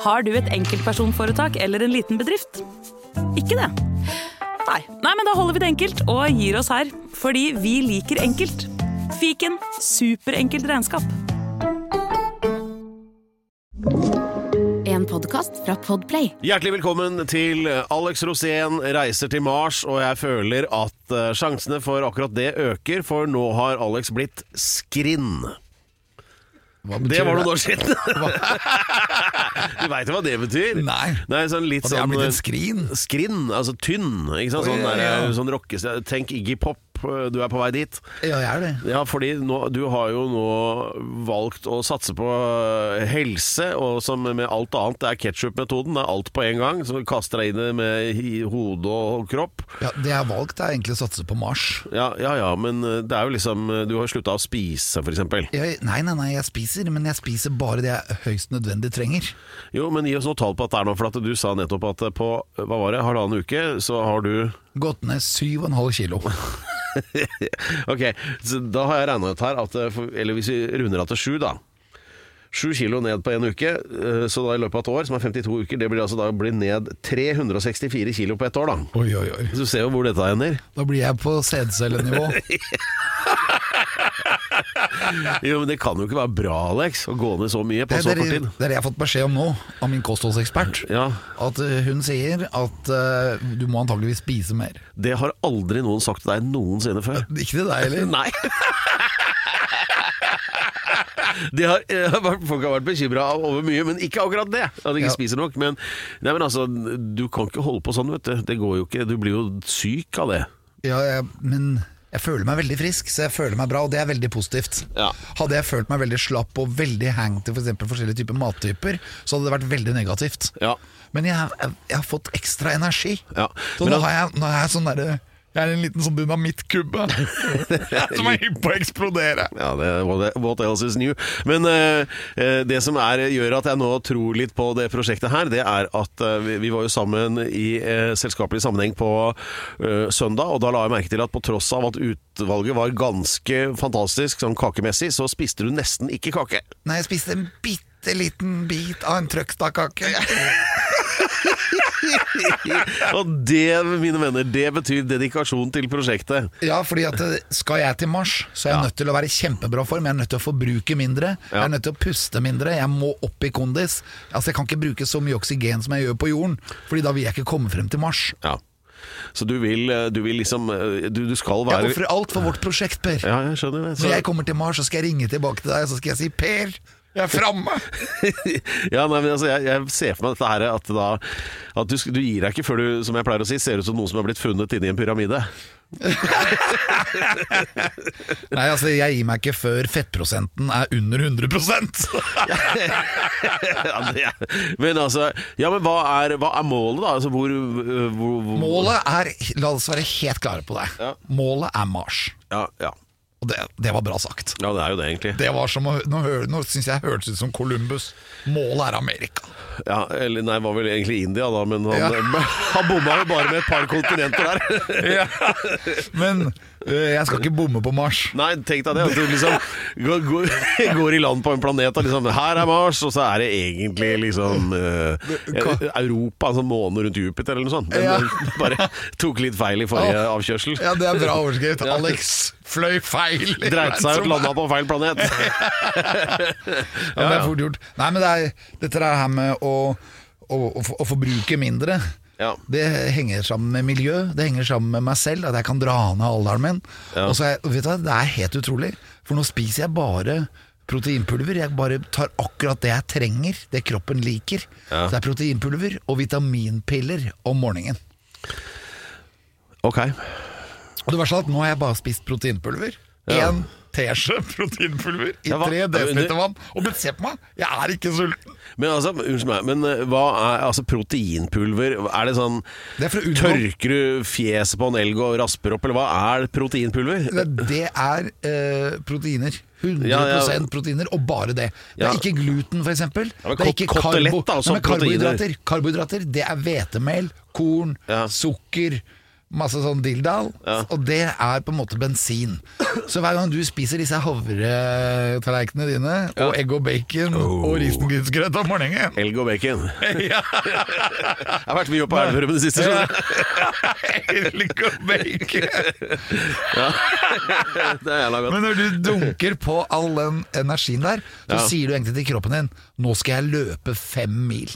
Har du et enkeltpersonforetak eller en liten bedrift? Ikke det? Nei. Nei, men da holder vi det enkelt og gir oss her. Fordi vi liker enkelt. Fiken superenkelt regnskap. En podkast fra Podplay. Hjertelig velkommen til Alex Rosén reiser til Mars, og jeg føler at eh, sjansene for akkurat det øker, for nå har Alex blitt skrinn. Det var noen år siden. du veit jo hva det betyr? Nei. Nei sånn litt At det har sånn blitt en skrin? Skrin, altså tynn. Ikke sant? Sånn, der, ja. sånn rockes Tenk Iggy Pop, du er på vei dit. Ja, jeg er det. Ja, fordi nå, du har jo nå valgt å satse på helse, og som med alt annet, det er ketsjup-metoden. Det er alt på en gang. Så du kaster deg inn i det med hode og kropp. Ja, det jeg har valgt, er egentlig å satse på Mars. Ja, ja, ja, men eh, det er jo liksom Du har slutta å spise, f.eks. Nei, nei, nei, jeg spiser, men jeg spiser bare det jeg høyst nødvendig trenger. Jo, men gi oss noe tall på at det er noe, for at du sa nettopp at på hva var det, halvannen uke, så har du Gått ned 7,5 kilo. Ok, så da har jeg regna ut her at eh, Eller hvis vi runder av til sju, da. Sju kilo ned på én uke, eh, så da i løpet av et år, som er 52 uker, det blir altså da blir ned 364 kilo på ett år, da. Oi, oi, oi. Så du ser jo hvor dette ender. Da blir jeg på sædcellenivå. Jo, men Det kan jo ikke være bra, Alex, å gå ned så mye på Det, så kort tid. det er det jeg har fått beskjed om nå, av min kostholdsekspert. Ja, At eh, hun sier at uh, du må antageligvis spise mer. Det har aldri noen sagt til deg noensinne før. Ikke til deg heller? Nei. De har, eh, folk har vært bekymra over mye, men ikke akkurat det. At de ikke Ja. spiser nok. Men, nei, men altså, du kan ikke holde på sånn, vet du. Det går jo ikke. Du blir jo syk av det. Ja, jeg, men jeg føler meg veldig frisk, så jeg føler meg bra, og det er veldig positivt. Ja. Hadde jeg følt meg veldig slapp og veldig hang til f.eks. For forskjellige typer mattyper, så hadde det vært veldig negativt. Ja. Men jeg, jeg, jeg har fått ekstra energi. Ja. Så nå, har jeg, nå er jeg sånn derre Jeg er en liten sånn dynamittkubbe som er hypp på å eksplodere. Ja, det er what, else is new. Men eh, eh, det som er, gjør at jeg nå tror litt på det prosjektet her, det er at uh, vi, vi var jo sammen i uh, selskapelig sammenheng på søndag, og da la jeg merke til at på tross av at utvalget var ganske fantastisk sånn kakemessig, så spiste du nesten ikke kake. Nei, jeg spiste en bitte liten bit av en trøgstadkake. og det, mine venner, det betyr dedikasjon til prosjektet. Ja, fordi at eh, skal jeg til Mars, så er jeg Ja. nødt til å være i kjempebra form. Jeg er nødt til å forbruke mindre. Jeg er nødt til å puste mindre. Jeg må opp i kondis. Altså, jeg kan ikke bruke så mye oksygen som jeg gjør på jorden, Fordi da vil jeg ikke komme frem til Mars. Ja. Så du vil, eh, du vil liksom eh, Du, du skal Jeg være ofrer alt for vårt prosjekt, Per. Ja, jeg skjønner det. Så- Når jeg kommer til Mars, så skal jeg ringe tilbake til deg, så skal jeg si Per, jeg er framme! ja, nei, men altså, jeg, jeg ser for meg dette her at, da, at du, du gir deg ikke før du, som jeg pleier å si, ser ut som noen som har blitt funnet inni en pyramide. Nei, altså, jeg gir meg ikke før fettprosenten er under 100 ja, det er, men altså, ja, men hva er, hva er målet, da? Altså, hvor, hvor, hvor Målet er, la oss være helt klare på det, Ja. målet er Mars. Ja, ja. Og det, det var bra sagt. ja, det er jo det, egentlig. Det var som å, Nå, nå syns jeg hørtes ut som Columbus. Målet er Amerika. Ja, eller nei, var vel egentlig India, da, men han, Ja. han bomma jo bare med et par kontinenter der. ja. Men jeg skal ikke bomme på Mars. Nei, tenk deg det. At du liksom går, går, går i land på en planet og liksom Her er Mars, og så er det egentlig liksom eh, Europa, altså månen rundt Jupiter eller noe sånt. Den, Ja. eh, bare tok litt feil i forrige avkjørsel. Ja, det er bra overskrift. Alex fløy feil. Dreit seg ut, landa på feil planet. Ja, det er fort gjort. Nei, men det er, dette er her med å, å, å, å forbruke mindre. Ja. Det henger sammen med miljø, det henger sammen med meg selv, at jeg kan dra ned alderen min. Ja. Og så er, vet du, Det er helt utrolig, for nå spiser jeg bare proteinpulver. Jeg bare tar akkurat det jeg trenger, det kroppen liker. Ja. Så det er proteinpulver og vitaminpiller om morgenen. Ok. Og det verste er at nå har jeg bare spist proteinpulver. Én teskje proteinpulver i Ja, hva- tre desiliter vann. Og men se på meg, jeg er ikke sulten. Men altså, unnskyld meg, men eh, hva er altså proteinpulver? Er det sånn Det er for å unngå- Tørker du fjeset på en elg og rasper opp, eller hva er proteinpulver? Det, det er eh, proteiner. 100 Ja, ja. proteiner, og bare det. Det Ja. er ikke gluten, f.eks. men det er kot- ikke kotelett, da, også Nei, men proteiner. karbohydrater. Karbohydrater, det er hvetemel, korn, Ja. sukker, Masse sånn dilldall. Og det er på en måte bensin. Så hver gang du spiser disse havretallerkenene dine, og egg og bacon og risengrynsgrøt om morgenen Elg og bacon. ja. Jeg har vært mye oppe på Elverum i det siste. skjønner du. Elg og bacon. Det er jævla godt. Men når du dunker på all den energien der, så Ja. sier du egentlig til kroppen din Nå skal jeg løpe fem mil.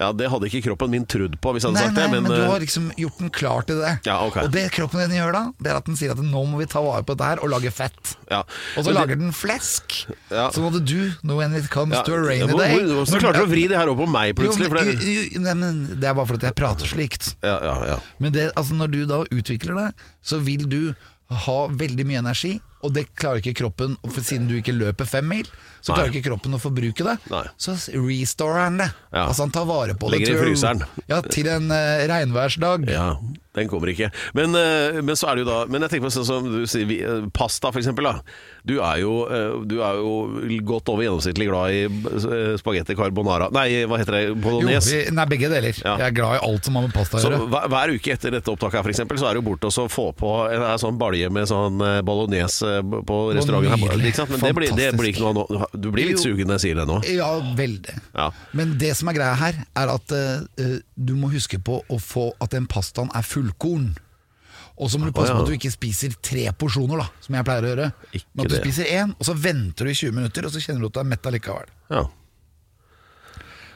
Ja, Det hadde ikke kroppen min trodd på hvis jeg hadde Nei, sagt nei. Men, men, du eh, har liksom gjort den klar til det. Ja, okay. Og det kroppen din gjør da, det er at den sier at nå må vi ta vare på dette her og lage fett. ja. Og så Men det- lager den flesk. Ja. Så måtte du, when it comes ja, to a rainy day hvor- Hvordan klarte du å vri det her over på meg plutselig? Jo, men, det, jo, jo, nei, men det er bare fordi jeg prater slikt. ja, ja, ja. Men det, altså når du da utvikler det, så vil du ha veldig mye energi, og det klarer ikke kroppen, for siden du ikke løper fem mil, så Nei. klarer ikke kroppen å forbruke det. Nei. Så restorer han det. Ja. Altså han tar vare på Legger det i fryseren. Ja, til en uh, regnværsdag. Ja, den kommer ikke. Men, eh, men så er det jo da Men jeg tenker på sånn som du sier, vi- eh, pasta for eksempel. Da. Du, er jo, eh, du er jo godt over gjennomsnittlig glad i spagetti carbonara Nei, hva heter det? Jo, Bolognese. vi, nei, begge deler. Ja. Jeg er glad i alt som har med pasta å Så gjøre. hver, hver uke etter dette opptaket her, for eksempel, så er det jo bort og så få på en, en sånn balje med sånn bolognese på restauranten her. Ikke sant? Men det blir, det blir ikke noe av nå. Du blir litt sugen når jeg sier det nå. Ja, veldig. Ja. Men det som er greia her, er at eh, du må huske på å få at den pastaen er fullkorn. Og så må du passe på at du ikke spiser tre porsjoner, da, som jeg pleier å gjøre. Ikke Men at du det. spiser én, og så venter du i 20 minutter, og så kjenner du at du er mett allikevel. Ja.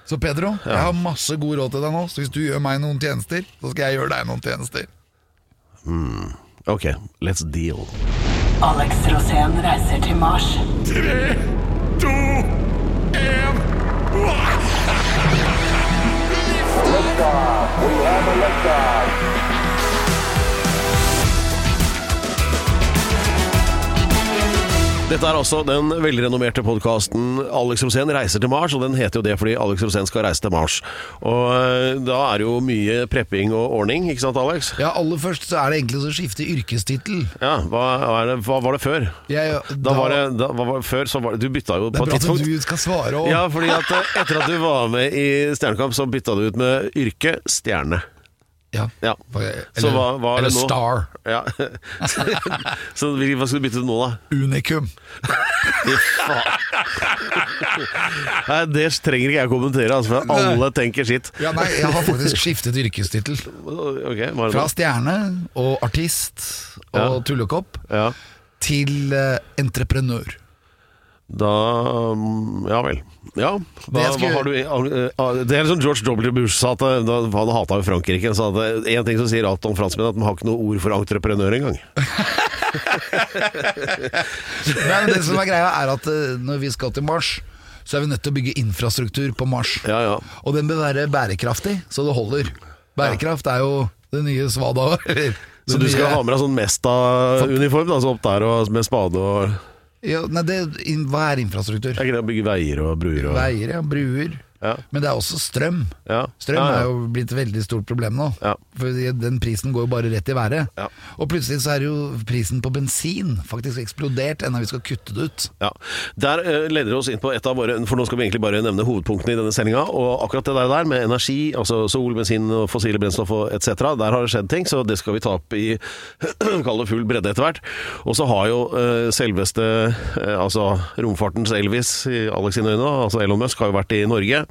Så Pedro, jeg har masse god råd til deg nå, så hvis du gjør meg noen tjenester, så skal jeg gjøre deg noen tjenester. Ok, let's deal. Alex Rosén reiser til Mars. Dette er altså den velrenommerte podkasten Alex Rosén reiser til Mars, og den heter jo det fordi Alex Rosén skal reise til Mars. Og eh, da er det jo mye prepping og ordning, ikke sant Alex? Ja, aller først så er det egentlig å skifte yrkestittel. Ja, hva, det, hva var det før? Jeg, Da var det, da, var, før så var det, Du bytta jo på Det er bra at du skal svare òg. Ja, fordi at eh, etter at du var med i Stjernekamp, så bytta du ut med yrke stjerne. Ja. Ja. Eller, Så hva, hva er eller det nå? Star. Ja. så hva skal du bytte til nå, da? Unikum. Nei, det trenger ikke jeg kommentere, altså, for alle tenker sitt. Ja, nei, jeg har faktisk skiftet yrkestittel. Ok, hva det Fra stjerne og artist og tullekopp Ja. til uh, entreprenør. Da mm, Ja vel. Ja, jeg skulle- du ah, Det er som George W. Bush sa, at eh, da, han hata jo Frankrike. Sa at en ting som sier alt om franskmenn, at de har ikke noe ord for entreprenør engang. Men det som er greia er at eh, når vi skal til Mars, så er vi nødt til å bygge infrastruktur på Mars. Ja, ja. Og den bør være bærekraftig, så det holder. Bærekraft er jo det nye svada. Så du skal nye- ha med deg sånn Mesta-uniform, da, opp der og med spade og ja, nei, det, in, Hva er infrastruktur? Er ikke det å bygge veier og bruer og Veier, ja, bruer. Ja. Men det er også strøm. Ja. Strøm Ja, er jo blitt et veldig stort problem nå. Ja. For den prisen går jo bare rett i været. Ja. Og plutselig så er jo prisen på bensin faktisk eksplodert enda vi skal kutte det ut. Ja, Der uh, leder det oss inn på et av våre For nå skal vi egentlig bare nevne hovedpunktene i denne sendinga. Og akkurat det der, der med energi, altså sol, bensin, og fossile brennstoff og etc., der har det skjedd ting, så det skal vi ta opp i Kall det full bredde etter hvert. Og så har jo uh, selveste uh, altså romfartens Elvis, i Alex sine øyne, altså Elon Musk, har jo vært i Norge.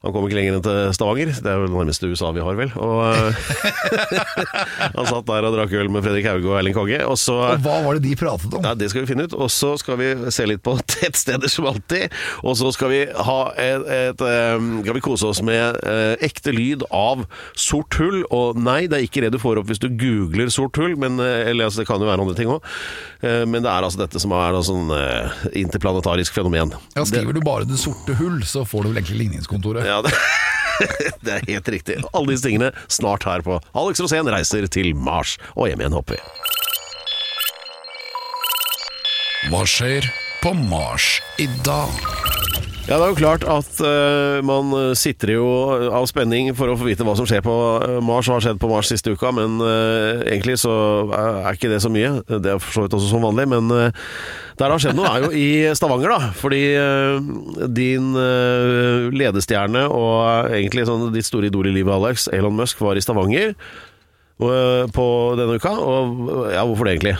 Han kom ikke lenger enn til Stavanger. Det er jo det nærmeste USA vi har, vel. Og eh, Han satt der og drakk øl med Fredrik Hauge og Erling Kogge. Og så Og hva var det de pratet om? ja, Det skal vi finne ut. Og så skal vi se litt på tettsteder som alltid. Og så skal vi ha et, et, um, skal vi kose oss med uh, ekte lyd av sort hull. Og nei, det er ikke det du får opp hvis du googler sort hull, men, uh, eller altså, det kan jo være andre ting òg. Men det er altså dette som er sånn interplanetarisk fenomen. Ja, Skriver du bare 'det sorte hull', så får du vel egentlig ligningskontoret. Ja, det, det er helt riktig. Alle disse tingene snart her på Alex Rosén reiser til Mars. Og hjem igjen, håper vi. Hva skjer på Mars i dag? Ja, det er jo klart at uh, man sitter jo av spenning for å få vite hva som skjer på eh, Mars og har skjedd på Mars siste uka, men uh, egentlig så er ikke det så mye. Det er for så vidt også som vanlig, men uh, der det har skjedd noe er jo i Stavanger, da. Fordi eh, din eh, ledestjerne og egentlig sånn ditt store idol i livet, Alex, Elon Musk, var i Stavanger. eh, på denne uka. Og ja, hvorfor det egentlig?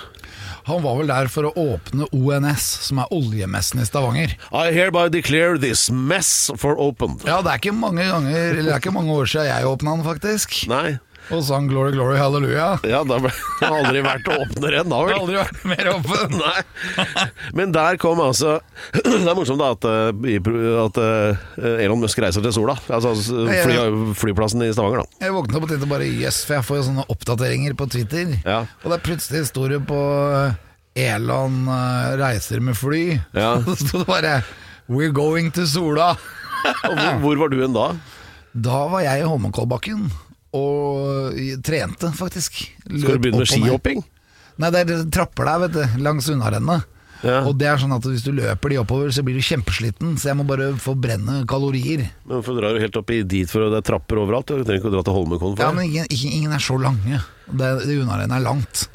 Han var vel der for å åpne ONS, som er oljemessen i Stavanger. I hereby declare this mess for open. Ja, det er ikke mange ganger Eller det er ikke mange år siden jeg åpna den, faktisk. Nei. Og sang Glory Glory Halleluja. Ja, det har aldri vært åpnere enn da, Det har vel? aldri vært mer åpen. Nei. Men der kom altså Det er morsomt da at, eh, at eh, Elon Musk reiser til sola. Altså fly, flyplassen i Stavanger, da. Jeg våkna opp og tenkte bare yes, for jeg får jo sånne oppdateringer på Twitter. Ja. Og det er plutselig historie på eh, Elon reiser med fly. Ja. Så sto det bare We're going to Sola. Og hvor, hvor var du hen da? Da var jeg i Holmenkollbakken og trente, faktisk. Skal du begynne med Løp skihopping? Nei, det er trapper der, vet du, langs unnarennet. Ja. Og det er sånn at hvis du løper de oppover, så blir du kjempesliten. Så jeg må bare forbrenne kalorier. Men Hvorfor drar du helt opp i dit for det er trapper overalt? Du trenger ikke å dra til Holmenkollen for Ja, men ingen, ingen er så lange. Det, det unnarennet er langt.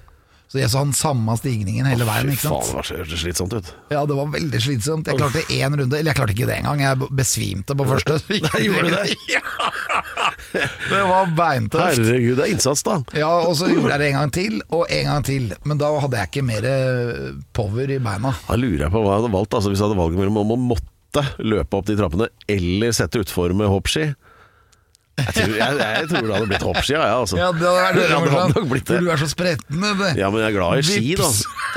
Så jeg så han samme stigningen hele veien. Fy ikke faen, det var så hørtes slitsomt ut. Ja, det var veldig slitsomt. Jeg klarte én runde, eller jeg klarte ikke det engang. Jeg besvimte på første. Nei, gjorde du det? Ja! Det var beintøft. Herregud, det er innsats, da. Ja, og så gjorde jeg det en gang til, og en gang til. Men da hadde jeg ikke mer eh, power i beina. Da lurer jeg på hva jeg hadde valgt. Altså, hvis jeg hadde valget mellom om å måtte løpe opp de trappene eller sette utfor med hoppski. Jeg tror, jeg, jeg tror det hadde blitt hoppskia, jeg, altså. Ja, det hadde det hadde morsomt. nok blitt For det. du er så spretten. Ja, men jeg er glad i ski, da.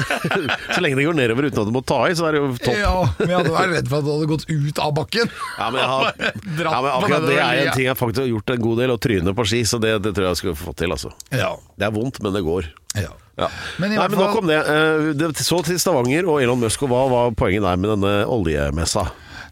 Så lenge det går nedover uten at du må ta i, så er det jo topp. Ja, men jeg hadde vært redd for at du hadde gått ut av bakken. Ja, men, jeg har, ja, men akkurat det er en ting jeg faktisk har gjort en god del, å tryne på ski, så det, det tror jeg jeg skulle fått til, altså. Ja. Det er vondt, men det går. ja. Ja. Men i Nei, men nok om. Eh, det. Så til Stavanger og Elon Musk, og hva var poenget der med denne oljemessa?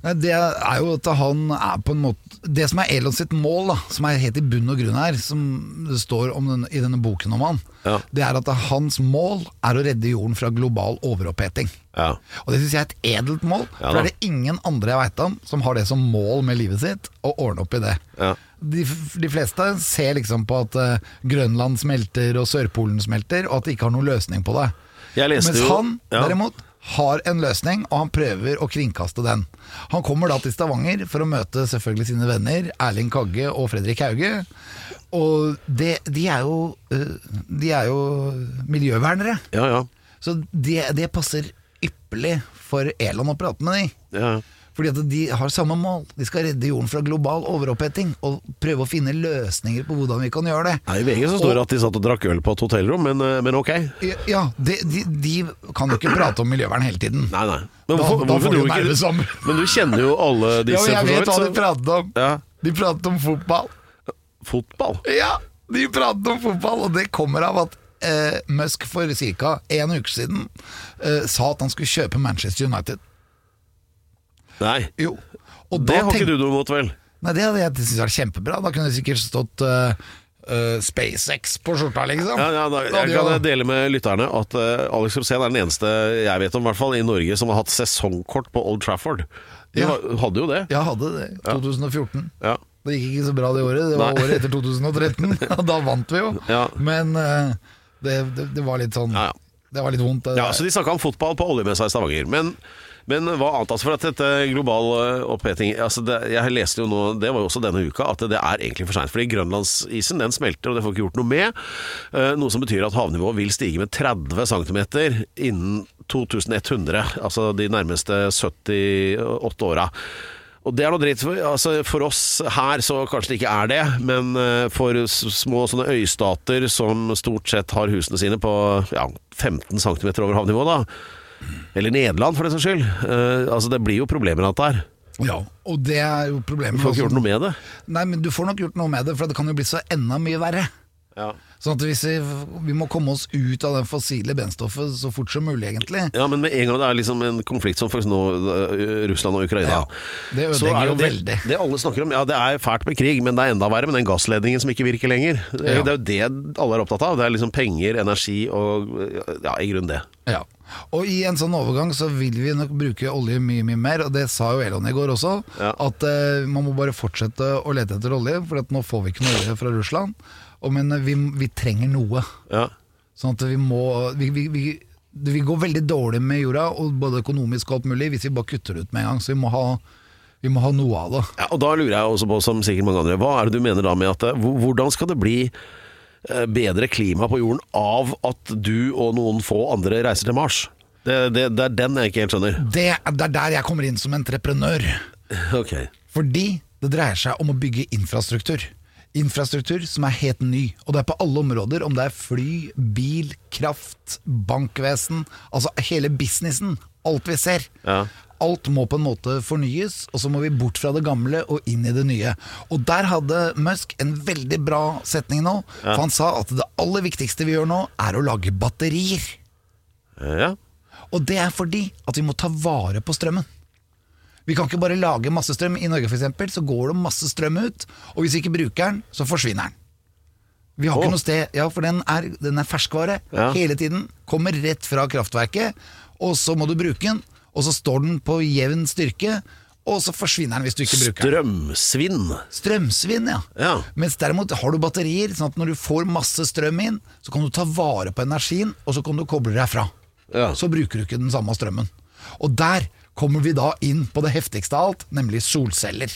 Nei, det er jo at han er på en måte Det som er Elon sitt mål, da som er helt i bunn og grunn her, som det står om den, i denne boken om han, Ja. det er at hans mål er å redde jorden fra global overoppheting. Ja. Og det syns jeg er et edelt mål, Ja for det er det ingen andre jeg veit om som har det som mål med livet sitt, å ordne opp i det. Ja. De, de fleste ser liksom på at uh, Grønland smelter og Sørpolen smelter, og at de ikke har noen løsning på det. Mens jo han derimot har en løsning, og han prøver å kringkaste den. Han kommer da til Stavanger for å møte selvfølgelig sine venner Erling Kagge og Fredrik Hauge. Og det, de, er jo, eh, de er jo miljøvernere, Ja, ja. så det, det passer ypperlig for Elon å prate med dem. ja. Fordi at de har samme mål. De skal redde jorden fra global overoppheting og prøve å finne løsninger på hvordan vi kan gjøre det. Nei, I VG så står det at de satt og drakk øl på et hotellrom, men, eh, men ok. Ja, de, de, de kan jo ikke prate om miljøvern hele tiden. Nei, nei. Men Da- hvorfor, da hvorfor får de jo ikke. Men du kjenner jo alle disse, Ja, jeg vet hva de pratet om. Ja. De pratet om fotball. Fotball. Ja, de pratet om fotball, og det kommer av at eh, Musk for ca. en uke siden eh, sa at han skulle kjøpe Manchester United. Nei. Jo. Og Det har ikke du noe mot, vel? Nei, det hadde jeg syntes vært kjempebra. Da kunne det sikkert stått uh, uh, SpaceX på skjorta, liksom. Ja, ja, da, jeg kan dele med lytterne at uh, Alex Rosén er den eneste jeg vet om hvert fall, i Norge som har hatt sesongkort på Old Trafford. De Ja. hadde jo det. Ja, hadde det. 2014. Ja. Det gikk ikke så bra det året. Det var Nei. året etter 2013. da vant vi jo. Ja. Men det, det, det var litt sånn. Det var litt vondt. Ja, så De snakka om fotball på oljemessa i Stavanger. Men, men hva annet? altså For at dette global eh, oppheting altså det, Jeg leste jo nå, det var jo også denne uka, at det er egentlig for seint. Fordi grønlandsisen den smelter, og det får ikke gjort noe med. Eh, Noe som betyr at havnivået vil stige med 30 cm innen 2100. Altså de nærmeste 78 åra. Og det er noe dritt for, altså for oss her, så kanskje det ikke er det. Men eh, for små sånne øystater som stort sett har husene sine på ja, 15 cm over havnivå, da. Eller Nederland, for den saks skyld. Uh, altså Det blir jo problemer av dette her. Ja, og det er jo problemet. Du får ikke gjort noe med det. Nei, men du får nok gjort noe med det, for det kan jo bli så enda mye verre. Ja. Sånn at hvis vi, vi må komme oss ut av det fossile brennstoffet så fort som mulig, egentlig. Men med en gang det er liksom en konflikt som faktisk nå eh, Russland og Ukraina Ja, det ødelegger er jo veldig. Det alle snakker om, ja det er fælt med krig, men det er enda verre med den gassledningen som ikke virker lenger. Det, Ja. det er jo det alle er opptatt av. Det er liksom penger, energi og ja, i grunnen det. Ja. Og i en sånn overgang så vil vi nok bruke olje mye, mye mer, og det sa jo Elon i går også, Ja. at eh, man må bare fortsette å lete etter olje, for at nå får vi ikke noe olje fra Russland. Men vi, vi trenger noe. Ja. Sånn at vi må vi, vi, vi, Det vil gå veldig dårlig med jorda, og både økonomisk og alt mulig, hvis vi bare kutter det ut med en gang. Så vi må ha, vi må ha noe av det. Ja, og da lurer jeg også på, som sikkert mange andre, hva er det du mener da med at eh, Hvordan skal det bli eh, bedre klima på jorden av at du og noen få andre reiser til Mars? Det, det, det er den jeg ikke helt skjønner. Det, det er der jeg kommer inn som entreprenør. Okay. Fordi det dreier seg om å bygge infrastruktur. Infrastruktur som er helt ny, og det er på alle områder. Om det er fly, bil, kraft, bankvesen. Altså hele businessen. Alt vi ser. Ja. Alt må på en måte fornyes, og så må vi bort fra det gamle og inn i det nye. Og der hadde Musk en veldig bra setning nå. For han sa at det aller viktigste vi gjør nå, er å lage batterier. Ja. Og det er fordi at vi må ta vare på strømmen. Vi kan ikke bare lage masse strøm. I Norge eksempel, så går det masse strøm ut, og hvis vi ikke bruker den, så forsvinner den. Vi har oh. ikke noe sted Ja, for den er, den er ferskvare Ja. hele tiden. Kommer rett fra kraftverket, og så må du bruke den, og så står den på jevn styrke, og så forsvinner den hvis du ikke bruker den. Strømsvinn. Strømsvinn, ja. Ja. Mens derimot har du batterier, sånn at når du får masse strøm inn, så kan du ta vare på energien, og så kan du koble deg fra. Ja. Så bruker du ikke den samme strømmen. Og der kommer vi da inn på det heftigste av alt, nemlig solceller.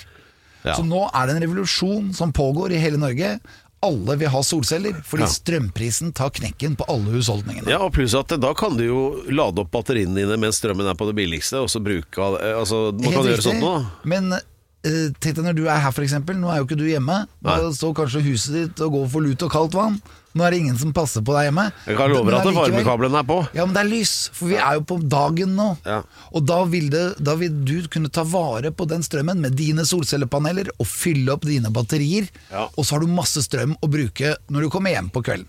Ja. Så nå er det en revolusjon som pågår i hele Norge. Alle vil ha solceller, fordi Ja. strømprisen tar knekken på alle husholdningene. Ja, og pluss at da kan du jo lade opp batteriene dine mens strømmen er på det billigste, og så bruke eh, Altså, man kan Helt gjøre riktig. sånt nå. Men eh, tenk deg når du er her eksempel, nå er jo ikke du hjemme. Da Nei. står kanskje huset ditt og går for lut og kaldt vann. Nå er det ingen som passer på deg hjemme. Jeg kan love at varmekabelen er på. Ja, men det er lys, for vi er jo på dagen nå. Ja. Og da vil, det, da vil du kunne ta vare på den strømmen med dine solcellepaneler og fylle opp dine batterier. Ja. Og så har du masse strøm å bruke når du kommer hjem på kvelden.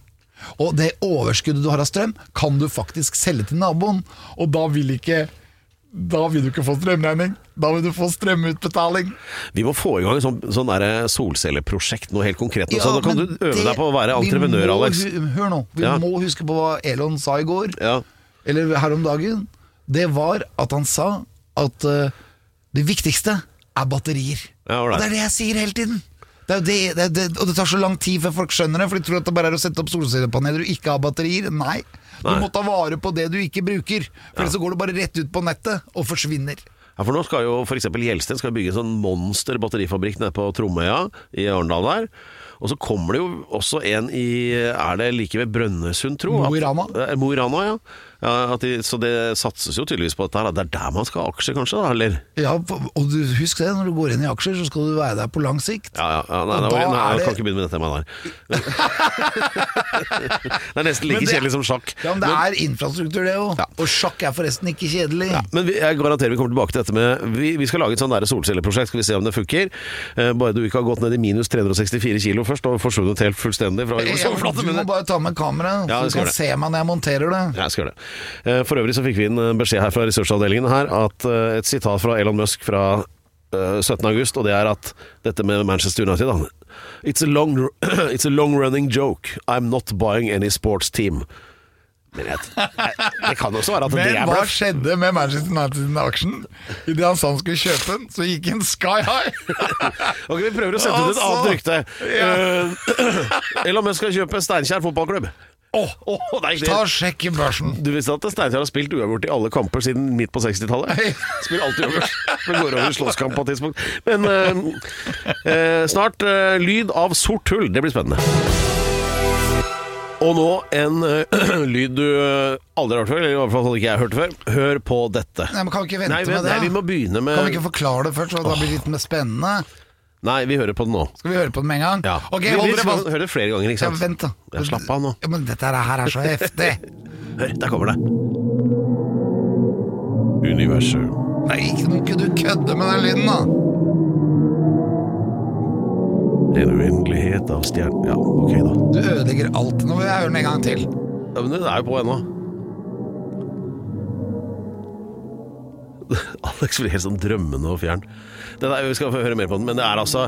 Og det overskuddet du har av strøm, kan du faktisk selge til naboen. Og da vil ikke Da vil du ikke få strømregning. Da vil du få strømutbetaling. Vi må få i gang et sånt, sånn der solcelleprosjekt, noe helt konkret. Ja, da kan du øve det- deg på å være entreprenør, må Alex. Hør nå, vi Ja. må huske på hva Elon sa i går, Ja. eller her om dagen. Det var at han sa at uh, det viktigste er batterier. Ja, og det er det jeg sier hele tiden. Det er jo det, det, og det tar så lang tid før folk skjønner det, for de tror at det bare er å sette opp solcellepaneler og ikke ha batterier. Nei. Du må ta vare på det du ikke bruker, for ellers så går det bare rett ut på nettet og forsvinner. Ja, for nå skal jo f.eks. Gjelsten skal bygge en sånn monster batterifabrikk nede på Tromøya i Arendal der. Og så kommer det jo også en i Er det like ved Brønnøysund, tro? Mo i Rana. Eh, Mo i Rana, ja. Ja at de, så det satses jo tydeligvis på dette her. Det er der man skal ha aksjer, kanskje? da, Eller? Ja, og du, husk det, når du går inn i aksjer, så skal du være der på lang sikt. Ja, ja, ja nei, nei, nei, nei, jeg det- kan ikke begynne med det temaet der. det er nesten like det- kjedelig som sjakk. Ja, men det er infrastruktur det òg. Og sjakk er forresten ikke kjedelig. Ja, men vi, jeg garanterer vi kommer tilbake til dette med Vi, vi skal lage et sånn solcelleprosjekt, skal vi se om det funker. Eh, bare du ikke har gått ned i minus 364 kilo først og forsvunnet helt fullstendig fra Ja, du må bare ta med kamera, Ja, så du kan se meg når jeg monterer det. Ja, jeg skal gjøre det. Eh, For øvrig så fikk vi inn en beskjed her fra ressursavdelingen her at eh, et sitat fra Elon Musk fra eh, 17. august, og det er at dette med Manchester United da, It's a long, it's a long running joke. I'm not buying any sports team. Men jeg, jeg, det kan også være at det Men er hva skjedde med Manchester United-aksjen? Idet han sa han skulle kjøpe den, så gikk den sky high! Ok, Vi prøver å sette ut et Altså, annet rykte. ja. Eh, Elon Musk skal kjøpe Steinkjer fotballklubb. Åh, Åh, nei, det- Ta og Sjekk i børsen. Du visste at Steinkjer har spilt uavgjort i alle kamper siden midt på 60-tallet? Spiller alltid uavgjort. men går over i slåsskamp på et tidspunkt. Men eh, eh, snart eh, lyd av sort hull. Det blir spennende. Og nå en eh, lyd du eh, aldri har hørt før, eller i hvert fall ikke jeg har hørt før. Hør på dette. Nei, men Kan vi ikke vente Nei, med det? nei, vi må begynne med Kan vi ikke forklare det først, så det blir litt mer spennende? Nei, vi hører på den nå. Skal vi høre på den med en gang? Ja. Ok, vi, vi skal høre det flere ganger, ikke Ja, sant? vent, da. Ja, slapp av nå. Ja, men dette her er så heftig. Hør, der kommer det. Universet. Nei, noe ikke du kødde med den lyden, da. En uendelighet av stjerner... Ja, ok da. Du ødelegger alt. Nå vil jeg høre den en gang til. Ja, men den er jo på ennå. Alex blir helt sånn drømmende og fjern. Det der, vi skal få høre mer på den, men det er altså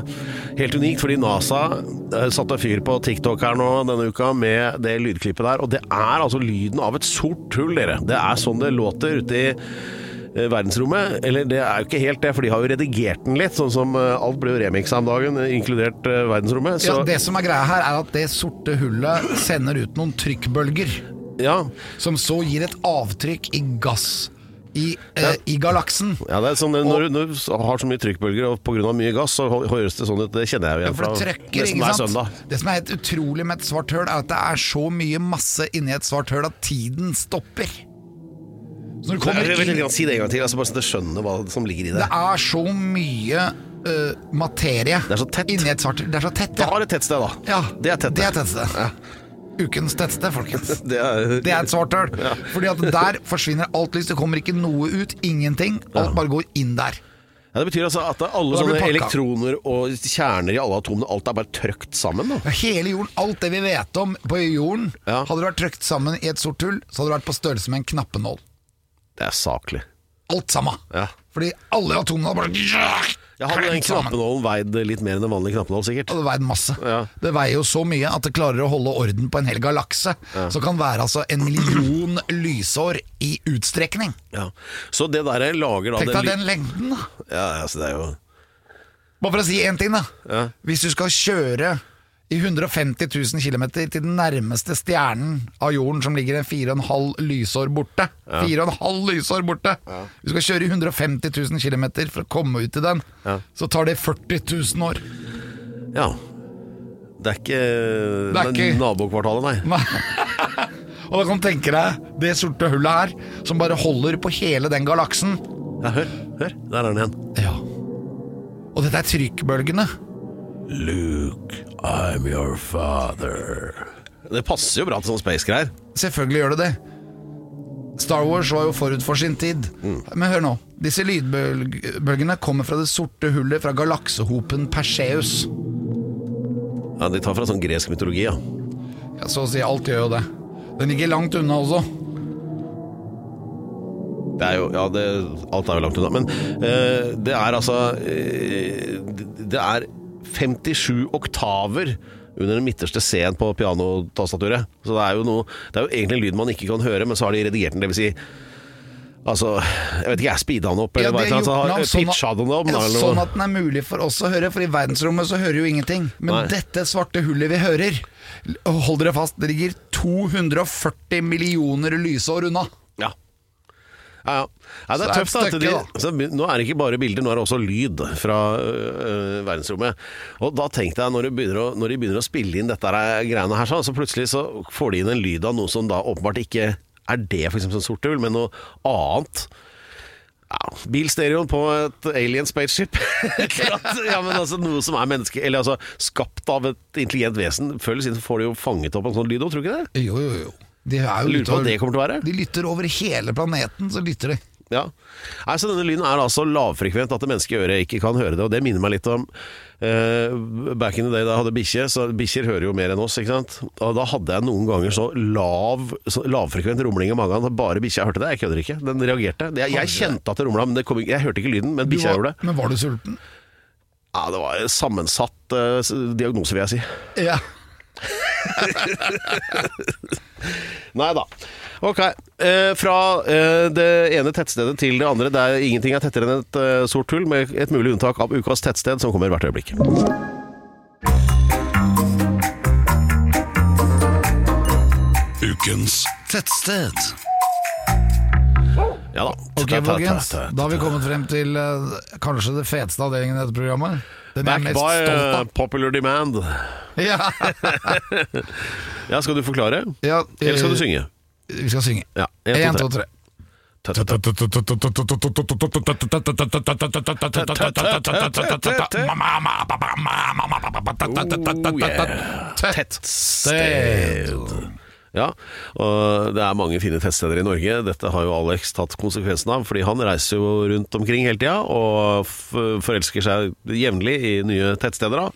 helt unikt, fordi NASA eh, satte fyr på TikTok her nå denne uka med det lydklippet der, og det er altså lyden av et sort hull, dere. Det er sånn det låter ute i eh, verdensrommet. Eller det er jo ikke helt det, for de har jo redigert den litt, sånn som eh, alt ble jo remiksa om dagen, inkludert verdensrommet. Så Ja, det som er greia her, er at det sorte hullet sender ut noen trykkbølger. ja, som så gir et avtrykk i gass i, eh, i galaksen. Ja, det er sånn, når, du- du har så mye trykkbølger og pga. mye gass, så høres det sånn ut. Det kjenner jeg jo igjen fra trøkker, nesten hver søndag. Det som er helt utrolig med et svart høl, er at det er så mye masse inni et svart høl at tiden stopper. Så når du kommer Jeg inn ikke, Si det en gang til, altså bare så du skjønner hva som ligger i det. Det er så mye uh, materie Det er så tett. inni et svart høl. Det er så tett, Da er har et tettsted, da. ja. Det er tett. Det er tettsted. Ja. Ukens tettsted, folkens. Det er, Det er et svart høl. Fordi at der forsvinner alt lys. Det kommer ikke noe ut. Ingenting. Alt bare går inn der. ja, det betyr altså at alle sånne elektroner og kjerner i alle atomene, alt er bare trøkt sammen. da Ja, Hele jorden, alt det vi vet om på jorden, Ja. hadde det vært trøkt sammen i et sort hull, så hadde det vært på størrelse med en knappenål. Det er saklig. Alt sammen. Ja. Fordi alle atomene hadde bare Jeg hadde den knappenålen veid litt mer enn en vanlig knappenål, sikkert. Det veide masse. Ja. Det veier jo så mye at det klarer å holde orden på en hel galakse. Så kan være altså en million lysår i utstrekning. Ja. Så det der lager da Tenk deg den lengden, da. Ja, altså det er jo Bare for å si én ting, da. Ja. Hvis du skal kjøre i 150 000 km til den nærmeste stjernen av jorden, som ligger en 4,5 lysår borte 4,5 lysår borte Du skal kjøre i 150 000 km for å komme ut til den, Ja. så tar det 40 000 år. Ja. Det er ikke, Det er ikke- nabokvartalet. Nei. Og da kan du tenke deg det sorte hullet her, som bare holder på hele den galaksen. Ja, hør, hør. Der er den igjen. Ja. Og dette er trykkbølgene. Luke, I'm your father. Det passer jo bra til sånne space-greier. Selvfølgelig gjør det det. Star Wars var jo forut for sin tid. Men hør nå. Disse lydbølgene kommer fra det sorte hullet fra galaksehopen Perseus. Ja, De tar fra sånn gresk mytologi, ja. Ja, så å si alt gjør jo det. Den ligger langt unna også. Det er jo, ja, det, alt er jo langt unna. Men uh, det er altså det- Det er 57 oktaver under den midterste C-en på pianotastaturet. Så det er jo noe Det er jo egentlig en lyd man ikke kan høre, men så har de redigert den. Det vil si Altså, jeg vet ikke, jeg speeda den opp, eller Ja, hva Altså, sånn at- den opp, ja, sånn at den er mulig for oss å høre, for i verdensrommet så hører jo ingenting. Men Nei. dette svarte hullet vi hører, hold dere fast, det ligger 240 millioner lysår unna. Ja. Ja. Nei, det er tøft. da, at de, så nå er det ikke bare bilder, nå er det også lyd fra øh, verdensrommet. Og da tenkte jeg, når de å, når de begynner å spille inn dette her, greiene her, så, så plutselig så får de inn en lyd av noe som da åpenbart ikke er det, f.eks. som sort hull, men noe annet. Ja, Bilstereoen på et alien spaceship. ja, men altså Noe som er menneske Eller altså skapt av et intelligent vesen. Før eller siden så får de jo fanget opp en sånn lyd òg, tror du ikke det? Jo, jo, jo. De er jo Lurer på hva det kommer til å være. De lytter over hele planeten, så lytter de. Ja. Nei, så denne lyden er da så lavfrekvent at det menneskelige øret ikke kan høre det. Og det minner meg litt om uh, back in the day da jeg hadde bikkje. Så bikkjer hører jo mer enn oss, ikke sant. Og da hadde jeg noen ganger så lav så lavfrekvent rumling i magen at bare bikkja hørte det. Jeg kødder ikke. Den reagerte. Jeg, jeg kjente at det rumla, men kom, jeg hørte ikke lyden. Men bikkja gjorde det. Men var du sulten? Ja, det var en sammensatt uh, diagnose, vil jeg si. Ja. Nei da. Ok. Eh, fra eh, det ene tettstedet til det andre. Der ingenting er tettere enn et eh, sort hull, med et mulig unntak av ukas tettsted, som kommer hvert øyeblikk. Ukens tettsted. Ja da. Ok, folkens. Da har vi kommet frem til eh, kanskje det feteste avdelingen i dette programmet. Den Back by eh, popular demand. Ja. Ja, skal du forklare? Ja, Eller skal du eh, synge? Vi skal synge. Ja. Én, to, tre. Tøtt, tøtt, Ja, og det er mange fine tettsteder i Norge. Dette har jo Alex tatt konsekvensen av, fordi han reiser jo rundt omkring hele tida og forelsker seg jevnlig i nye tettsteder. da.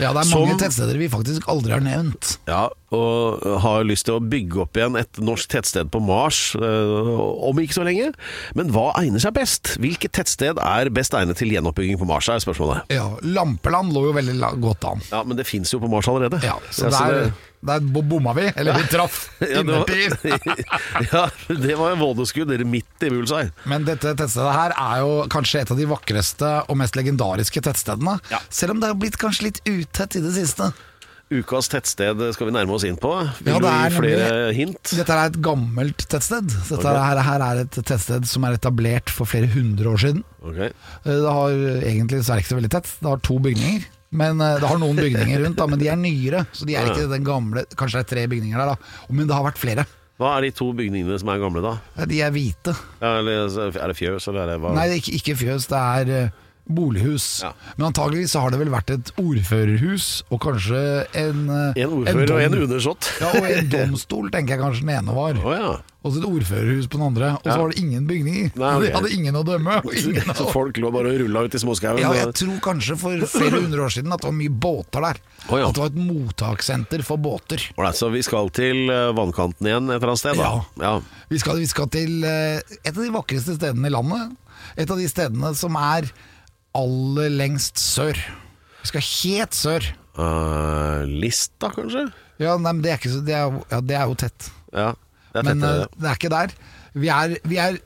Ja, det er Som- mange tettsteder vi faktisk aldri har nevnt. Ja, og har lyst til å bygge opp igjen et norsk tettsted på Mars øh, om ikke så lenge. Men hva egner seg best? Hvilket tettsted er best egnet til gjenoppbygging på Mars, er spørsmålet. Ja, Lampeland lå jo veldig godt an. Ja, Men det fins jo på Mars allerede. Ja, så der, der bomma vi, eller vi traff Ja, det var- innertid. ja, det var en vådeskudd midt i bullseye. Men dette tettstedet her er jo kanskje et av de vakreste og mest legendariske tettstedene. Ja. Selv om det har blitt kanskje litt utett i det siste. Ukas tettsted skal vi nærme oss inn på. Vil Ja, du gi er flere nemlig- hint? Dette er et gammelt tettsted. Dette okay. her, her er et tettsted som er etablert for flere hundre år siden. Ok. Eh, Det har egentlig så er ikke så veldig tett. Det har to bygninger. Men eh, Det har noen bygninger rundt, da, men de er nyere. Så de er ikke den gamle Kanskje det er tre bygninger der, da. Men det har vært flere. Hva er de to bygningene som er gamle, da? De er hvite. Ja, eller, er det fjøs, eller er det hva? Nei, det er ikke, ikke fjøs, det er eh, bolighus. Ja. Men antageligvis så har det vel vært et ordførerhus, og kanskje en eh, En ordfører og en undersått. Ja, og en domstol, tenker jeg kanskje den ene var. Oh, ja. Og så et ordførerhus på den andre. Og så Ja. var det ingen bygninger. Nei, okay. De hadde ingen å dømme. Og ingen Så å... folk lå bare og rulla ut i småskauen? Ja, jeg tror kanskje for flere hundre år siden at det var mye båter der. Oh, ja. At det var et mottakssenter for båter. Ålreit, så vi skal til eh, vannkanten igjen et eller annet sted, da? Ja. ja. Vi skal, vi skal til eh, et av de vakreste stedene i landet. Et av de stedene som er aller lengst sør. Vi skal helt sør. Uh, Lista, kanskje? Ja, nei, men det er, så, det er, ja, det er jo tett. Ja, det er Men tettere, eh, det. er ikke der. Vi er, vi er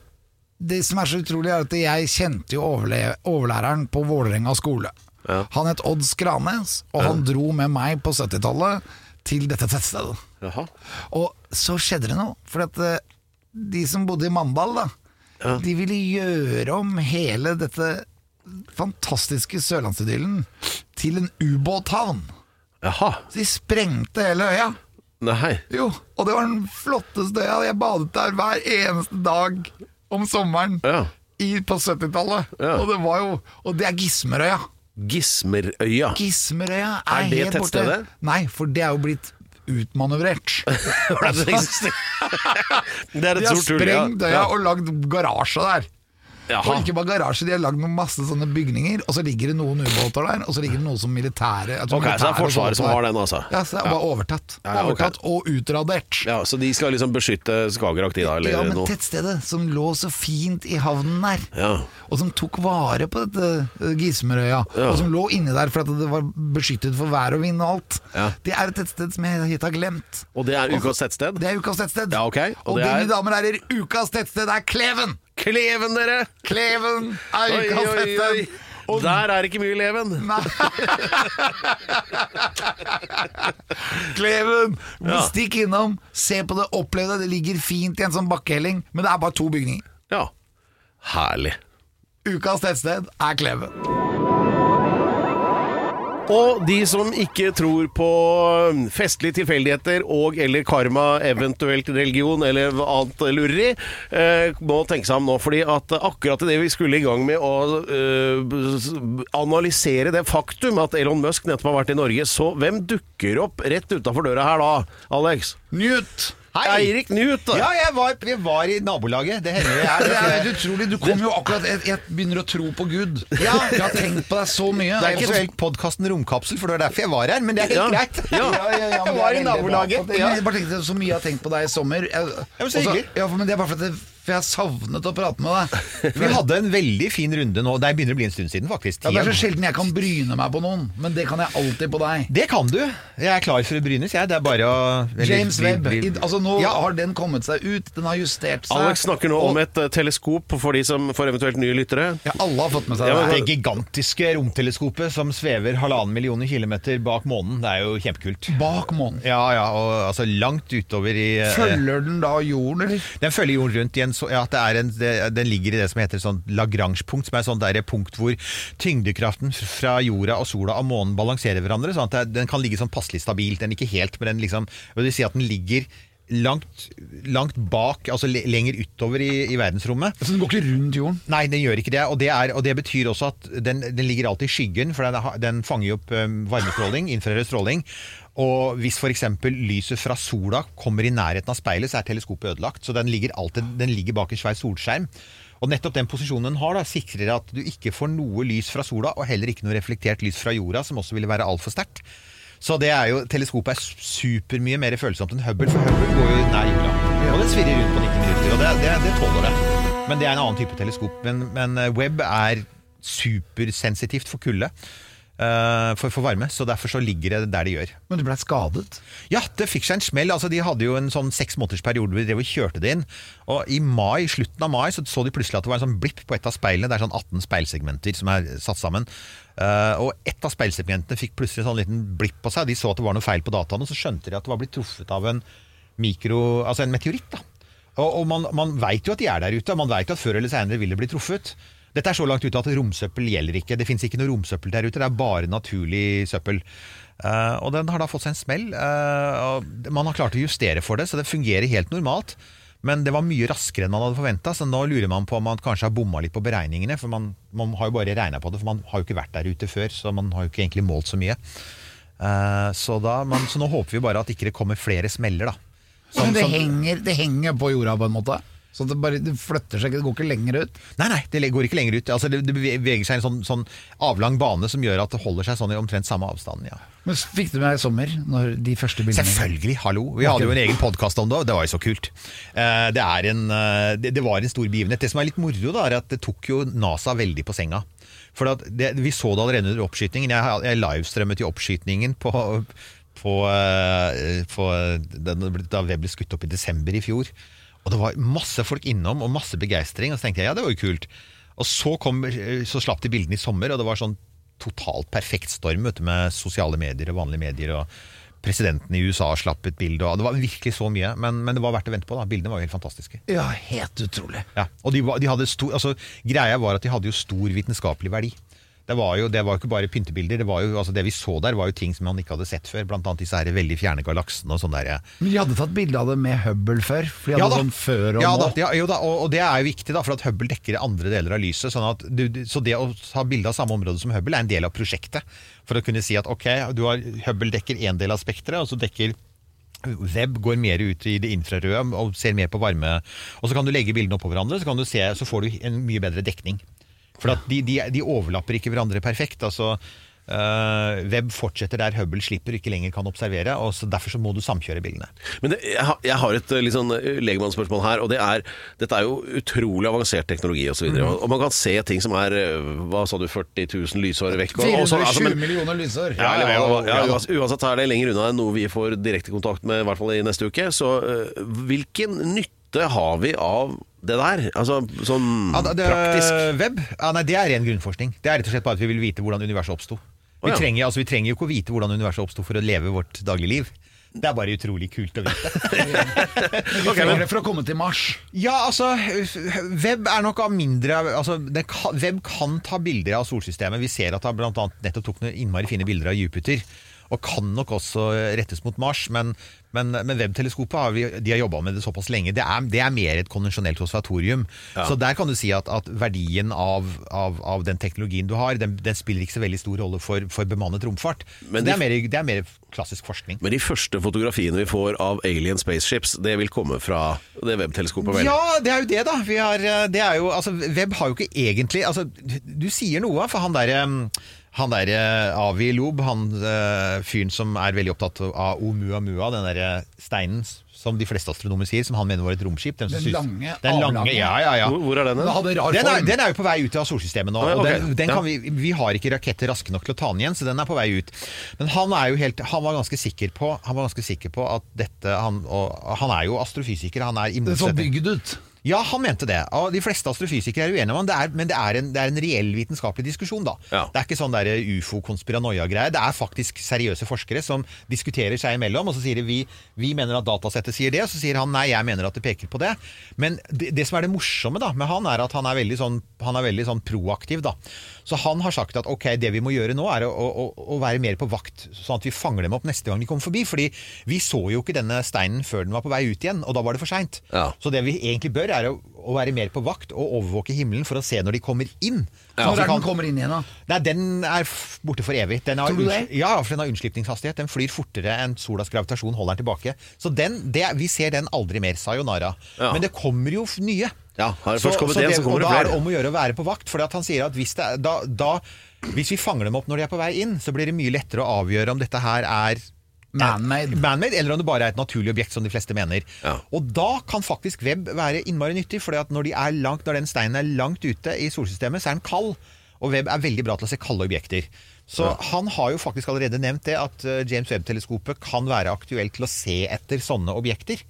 Det som er så utrolig, er at jeg kjente jo overlæreren på Vålerenga skole. Ja. Han het Odd Skranes, og han dro med meg på 70-tallet til dette tettstedet. Jaha. Og så skjedde det noe, for at eh, de som bodde i Mandal, da, Ja. de ville gjøre om hele dette fantastiske sørlandsidyllen til en ubåthavn. Jaha. Så de sprengte hele øya. Nei. Jo, og det var den flotteste øya. Jeg badet der hver eneste dag om sommeren Ja. i, på 70-tallet. Ja. Og det var jo Og det er Gismerøya. Gismerøya. Gismerøya er, Er det helt borte. tettstedet? Nei, for det er jo blitt utmanøvrert. Hvordan det er De et har stort tull, ja. sprengt øya og lagd garasje der. Jaha. Og ikke bare garasje, de har lagd masse sånne bygninger, og så ligger det noen ubåter der, og så ligger det noe som militære Ok, så det er Forsvaret som har den, altså? Ja, så det er bare overtatt. Overtatt og utradert. Ja, Så de skal liksom beskytte Skagerrak, de da, eller Ja, men noe? tettstedet som lå så fint i havnen der, Ja. og som tok vare på dette eh, Gismerøya, Ja. og som lå inni der for at det var beskyttet for vær og vind og alt, Ja. det er et tettsted som jeg hit har glemt. Og det er ukas tettsted? Det er ukas tettsted. Ja, ok. Og Og, det, er- mine damer og herrer, ukas tettsted er Kleven! Kleven, dere! Kleven Oi, oi. Og Der er ikke mye leven. Kleven! Ja. Stikk innom, se på det, opplev det. Det ligger fint i en sånn bakkehelling, men det er bare to bygninger. Ja. Herlig. Ukas tettsted er Kleven. Og de som ikke tror på festlige tilfeldigheter og eller karma, eventuelt religion eller annet lureri, eh, må tenke seg om nå. fordi at akkurat idet vi skulle i gang med å eh, analysere det faktum at Elon Musk nettopp har vært i Norge, så hvem dukker opp rett utafor døra her da, Alex? Newt! Hei! Eirik Knut! Ja, jeg var, jeg var i nabolaget. Det hender jeg er. Det er helt utrolig. Du kom jo akkurat jeg, jeg begynner å tro på Gud. Ja, Jeg har tenkt på deg så mye. Det er ikke så podkasten Romkapsel, for det var derfor jeg var her. Men det er helt Ja. greit. Ja. jeg men det var i nabolaget. Jeg bare tenkte så mye jeg har tenkt på deg i sommer. Jeg, men så hyggelig. ja, men det er bare fordi jeg, for jeg har savnet å prate med deg. Vi hadde en veldig fin runde nå. Det begynner å bli en stund siden, faktisk. Ja, det er så sjelden jeg kan bryne meg på noen, men det kan jeg alltid på deg. Det kan du. Jeg er klar for å brynes, jeg. Det er bare å eller, James Webb. altså Nå Ja. har den kommet seg ut. Den har justert seg. Alex snakker nå Og- om et eh, teleskop for de som får eventuelt nye lyttere. Ja, alle har fått med seg Ja, men- det. Det gigantiske romteleskopet som svever halvannen millioner kilometer bak månen. Det er jo kjempekult. Bak månen. Ja, ja, og altså langt utover i eh, Følger den da jorden, eller? Den følger jorden rundt i en så, ja, at det er en, det, Den ligger i det som heter sånn Lagrange-punkt, som er sånn der punkt hvor tyngdekraften fra jorda og sola og månen balanserer hverandre. Sånn at den kan ligge sånn passelig stabilt. Den ikke helt, men den liksom Det vil si at den ligger langt, langt bak, altså lenger utover i, i verdensrommet. Så den går ikke rundt jorden? Nei, den gjør ikke det. Og det, er, og det betyr også at den, den ligger alltid i skyggen, for den, den fanger jo opp varmestråling, infrarød stråling. Og hvis f.eks. lyset fra sola kommer i nærheten av speilet, så er teleskopet ødelagt. Så den ligger, alltid, den ligger bak en svær solskjerm. Og nettopp den posisjonen den har, da, sikrer at du ikke får noe lys fra sola, og heller ikke noe reflektert lys fra jorda, som også ville være altfor sterkt. Så det er jo, teleskopet er supermye mer følsomt enn Hubble, for Hubble går jo nær jorda. Og det svirrer rundt på 90 minutter, og det, det, det tåler det. Men det er en annen type teleskop. Men, men web Webb er supersensitivt for kulde. Eh, for, for varme. Så derfor så ligger det der det gjør. Men du ble skadet. Ja, det fikk seg en smell. Altså, de hadde jo en sånn seks måneders periode hvor de drev og kjørte det inn. Og i mai, slutten av mai så så de plutselig at det var en sånn blipp på et av speilene. Det er sånn 18 speilsegmenter som er satt sammen. Uh, og ett av speilsegmentene fikk plutselig en sånn liten blipp på seg. De så at det var noe feil på dataene, og så skjønte de at det var blitt truffet av en mikro... Altså en meteoritt, da. Og, og man, man veit jo at de er der ute, og man veit at før eller senere vil det bli truffet. Dette er så langt ute at romsøppel gjelder ikke. Det fins ikke noe romsøppel der ute, det er bare naturlig søppel. Uh, og den har da fått seg en smell. Uh, man har klart å justere for det, så det fungerer helt normalt. Men det var mye raskere enn man hadde forventa, så nå lurer man på om man kanskje har bomma litt på beregningene. For man, man har jo bare regna på det, for man har jo ikke vært der ute før, så man har jo ikke egentlig målt så mye. Uh, så, da, man, så nå håper vi bare at ikke det kommer flere smeller, da. Som- Men det henger, det henger på jorda på en måte. Så det, bare, det flytter seg ikke, det går ikke lenger ut. Nei, nei, det går ikke lenger ut. Altså, det, det beveger seg i en sånn, sånn avlang bane som gjør at det holder seg sånn i omtrent samme avstand. Ja. Men fikk du med deg i sommer, når de første bildene Selvfølgelig, hallo. Vi hadde jo en egen podkast om det, og det var jo så kult. Eh, Det, en, eh, det, var en stor begivenhet. Det som er litt moro, da, er at det tok jo NASA veldig på senga. For Vi så det allerede under oppskytingen. Jeg, jeg livestrømmet i oppskytingen på, på, eh, på da Webb ble skutt opp i desember i fjor. Og det var masse folk innom, og masse begeistring. Og så tenkte jeg ja, det var jo kult. Og så, kom, så slapp de bildene i sommer, og det var sånn totalt perfekt storm vet du, med sosiale medier og vanlige medier. og Presidenten i USA slapp et bilde. og Det var virkelig så mye, men, men det var verdt å vente på. da Bildene var jo helt fantastiske. Ja, helt utrolig. Ja, og de, de hadde stor, altså, Greia var at de hadde jo stor vitenskapelig verdi. Det var jo, det var ikke bare pyntebilder. Det, var jo, altså, det vi så der, var jo ting som man ikke hadde sett før. Blant annet disse her veldig fjerne galaksene og sånn der. Men de hadde tatt bilde av det med Hubble før. For de hadde sånn før og ja, nå. da, ja, da, og, og det er jo viktig, da, for at Hubble dekker andre deler av lyset. Sånn at du, så det å ha bilde av samme område som Hubble er en del av prosjektet. For å kunne si at ok, du har, Hubble dekker én del av spekteret, og så dekker Web går mer ut i det infrarøde og ser mer på varme. Og så kan du legge bildene oppå hverandre, så, kan du se, så får du en mye bedre dekning. For at de, de, de overlapper ikke hverandre perfekt. altså Uh, Web fortsetter der Hubble slipper ikke lenger kan observere, og så derfor så må du samkjøre bildene. Men det, jeg, har, jeg har et eh, litt sånn eh, legemannsspørsmål her, og det er Dette er jo utrolig avansert teknologi osv. videre og, og man kan se ting som er Hva sa du, 40 000 lysår vekk? Og, og 420 altså, men- millioner lysår. Ja, eller, Ja, ja, ja, uansett er det lenger unna enn noe vi får direkte kontakt med, i hvert fall i neste uke. Så uh, hvilken nytte har vi av det der? Altså sånn Ja, det, det, praktisk. Web? Ja, nei, det er ren grunnforskning. Det er rett og slett bare at vi vil vite hvordan universet oppsto. Vi, oh, ja. trenger, altså, vi trenger jo ikke å vite hvordan universet oppsto for å leve vårt dagligliv. Det er bare utrolig kult å vite. Vi trenger det for å komme til Mars. ja, altså Web er nok av mindre altså, det kan, Web kan ta bilder av solsystemet. Vi ser at han annet nettopp tok noen innmari fine bilder av Jupiter. Og kan nok også rettes mot Mars, men, men, men Webb-teleskopet har vi, de har jobba med det såpass lenge. Det er, det er mer et konvensjonelt observatorium. Så der kan du si at, at verdien av, av, av den teknologien du har, den, den spiller ikke så veldig stor rolle for, for bemannet romfart. Men Så det, er mer, det er mer klassisk forskning. Men de første fotografiene vi får av alien spaceships, det vil komme fra det webteleskopet, vel? Ja, det er jo det, da. Vi har, eh, det er jo, altså, Webb har jo ikke egentlig altså, Du sier noe, for han derre han der eh, Avi Lob, han eh, fyren som er veldig opptatt av Oumuamua, den derre steinen som de fleste astronomer sier, som han mener var et romskip. Den, Den synes- lange, den lange, ja, ja, ja. Hvor, hvor er den? Den hadde rar Den er, form. den er jo på vei ut av solsystemet nå. Ah, ja, og den, kan vi, vi har ikke raketter raske nok til å ta den igjen, så den er på vei ut. Men han, er jo helt, han, var, ganske sikker på, han var ganske sikker på at dette han, og, han er jo astrofysiker. Han er i Det så motsetning- bygd ut. Ja, han mente det. Og de fleste astrofysikere er uenige om det, er, men det er, en, det er en reell vitenskapelig diskusjon. da. Ja. Det er ikke sånn der ufo-konspiranoia-greie. Det er faktisk seriøse forskere som diskuterer seg imellom, og så sier de vi, vi mener at datasettet sier det, og så sier han nei, jeg mener at det peker på det. Men det, det som er det morsomme da, med han, er at han er veldig sånn, han er veldig sånn proaktiv. da. Så han har sagt at ok, det vi må gjøre nå, er å, å, å være mer på vakt, sånn at vi fanger dem opp neste gang de kommer forbi. fordi vi så jo ikke denne steinen før den var på vei ut igjen, og da var det for seint. Ja. Så det vi egentlig bør, er å, å være mer på vakt og overvåke himmelen for å se når de kommer inn. Når er den kommer inn igjen, da? Nei, den er borte for evig. Den har Tror du det? Ja, for den har unnslipningshastighet. Den flyr fortere enn solas gravitasjon holder den tilbake. Så den, det, vi ser den aldri mer, sayonara. Ja. Men det kommer jo nye. Ja, har det først kommet en, så og da er det om å gjøre å være på vakt. For han sier at hvis, det, da, da, hvis vi fanger dem opp når de er på vei inn, så blir det mye lettere å avgjøre om dette her er Man-made. Man-made, eller om det bare er et naturlig objekt, som de fleste mener. Ja. Og da kan faktisk web være innmari nyttig, for når, de er langt, når den steinen er langt ute i solsystemet, så er den kald. Og web er veldig bra til å se kalde objekter. Så han har jo faktisk allerede nevnt det, at eh, James Webb-teleskopet kan være aktuelt til å se etter sånne objekter.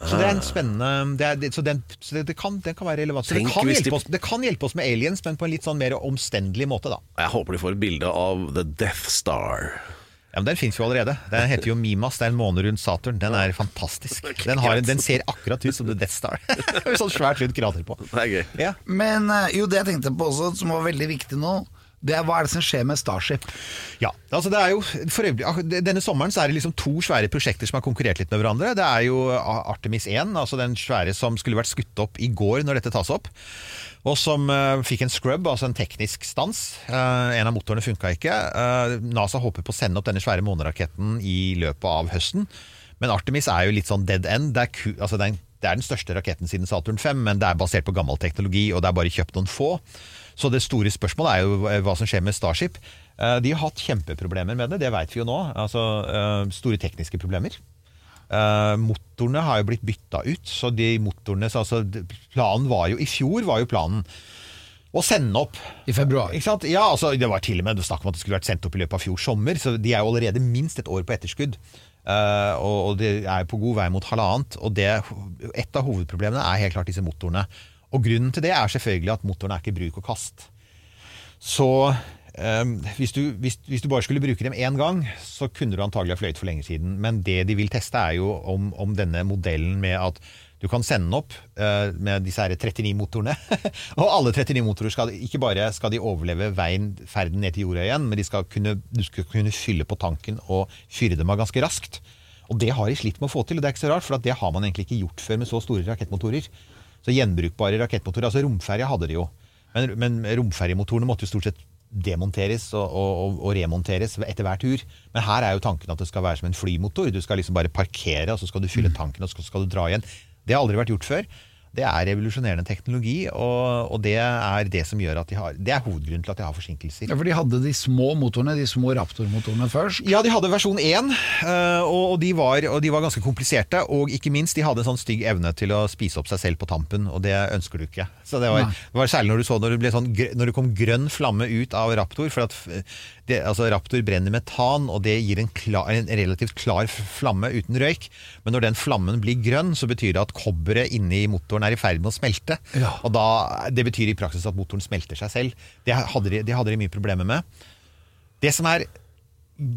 Så det er en spennende det, er, så den, så det, det, kan, den kan være relevant. Så det kan, de- oss, det kan hjelpe oss med aliens, men på en litt sånn mer omstendelig måte, da. Jeg håper de får et bilde av The Death Star. Ja, men Den fins jo allerede. Den heter jo Mimas. Det er en måne rundt Saturn. Den er fantastisk. Den, har, en- den ser akkurat ut som The Death Star. Med sånn svært rundt krater på. Det er gøy. Ja. Men eh, jo, det jeg tenkte på også, som var veldig viktig nå, er hva er det som skjer med Starship? Ja, altså det er jo øvrig, Denne sommeren så er det liksom to svære prosjekter som har konkurrert litt med hverandre. Det er jo Artemis 1, altså den svære som skulle vært skutt opp i går når dette tas opp. Og som uh, fikk en scrub, altså en teknisk stans. Uh, en av motorene funka ikke. Uh, NASA håper på å sende opp denne svære måneraketten i løpet av høsten. Men Artemis er jo litt sånn dead end. Det er, altså det er den største raketten siden Saturn 5, men det er basert på gammel teknologi, og det er bare kjøpt noen få. Så det store spørsmålet er jo hva som skjer med Starship. Eh, De har hatt kjempeproblemer med det, det vet vi jo nå. Altså eh, store tekniske problemer. Eh, motorene har jo blitt bytta ut, så de motorene så altså, Planen var jo I fjor var jo planen å sende opp I februar. Ja, altså, Det var til og med snakk om at det skulle vært sendt opp i løpet av fjor sommer, så de er jo allerede minst et år på etterskudd. Uh, og, og de er på god vei mot halvannet. Og det, et av hovedproblemene er helt klart disse motorene. Og grunnen til det er selvfølgelig at motorene er ikke bruk og kast. Så eh, hvis, du, hvis, hvis du bare skulle bruke dem én gang, så kunne du antagelig ha fløyet for lenge siden. Men det de vil teste, er jo om, om denne modellen med at du kan sende den opp eh, med disse her 39 motorene. og alle 39 motorer skal ikke bare skal de overleve veien, ferden ned til jorda igjen, men skal kunne, du skal kunne fylle på tanken og fyre dem av ganske raskt. Og det har de slitt med å få til, og det er ikke så rart, for det har man egentlig ikke gjort før med så store rakettmotorer. Så gjenbrukbare rakettmotorer, altså romferja hadde de jo. Men, men romferjemotorene måtte jo stort sett demonteres og, og, og remonteres etter hver tur. Men her er jo tanken at det skal være som en flymotor. Du skal liksom bare parkere, og så skal du fylle tanken, og så skal du dra igjen. Det har aldri vært gjort før. Det er revolusjonerende teknologi, og, og det er det som gjør at de har Det er hovedgrunnen til at de har forsinkelser. Ja, for de hadde de små motorene, de små Raptor-motorene først. Ja, de hadde versjon 1, eh, og de, var, og de var ganske kompliserte. Og ikke minst, de hadde en sånn stygg evne til å spise opp seg selv på tampen, og det ønsker du ikke. Så det var, det var særlig når du så når det, sånn, når det kom grønn flamme ut av Raptor. For at det, altså, Raptor brenner metan, og det gir en, klar, en relativt klar flamme uten røyk. Men når den flammen blir grønn, så betyr det at kobberet inni motoren er i ferd med å smelte. Ja. Og da, det betyr i praksis at motoren smelter seg selv. Det hadde de, det hadde de mye problemer med. Det som er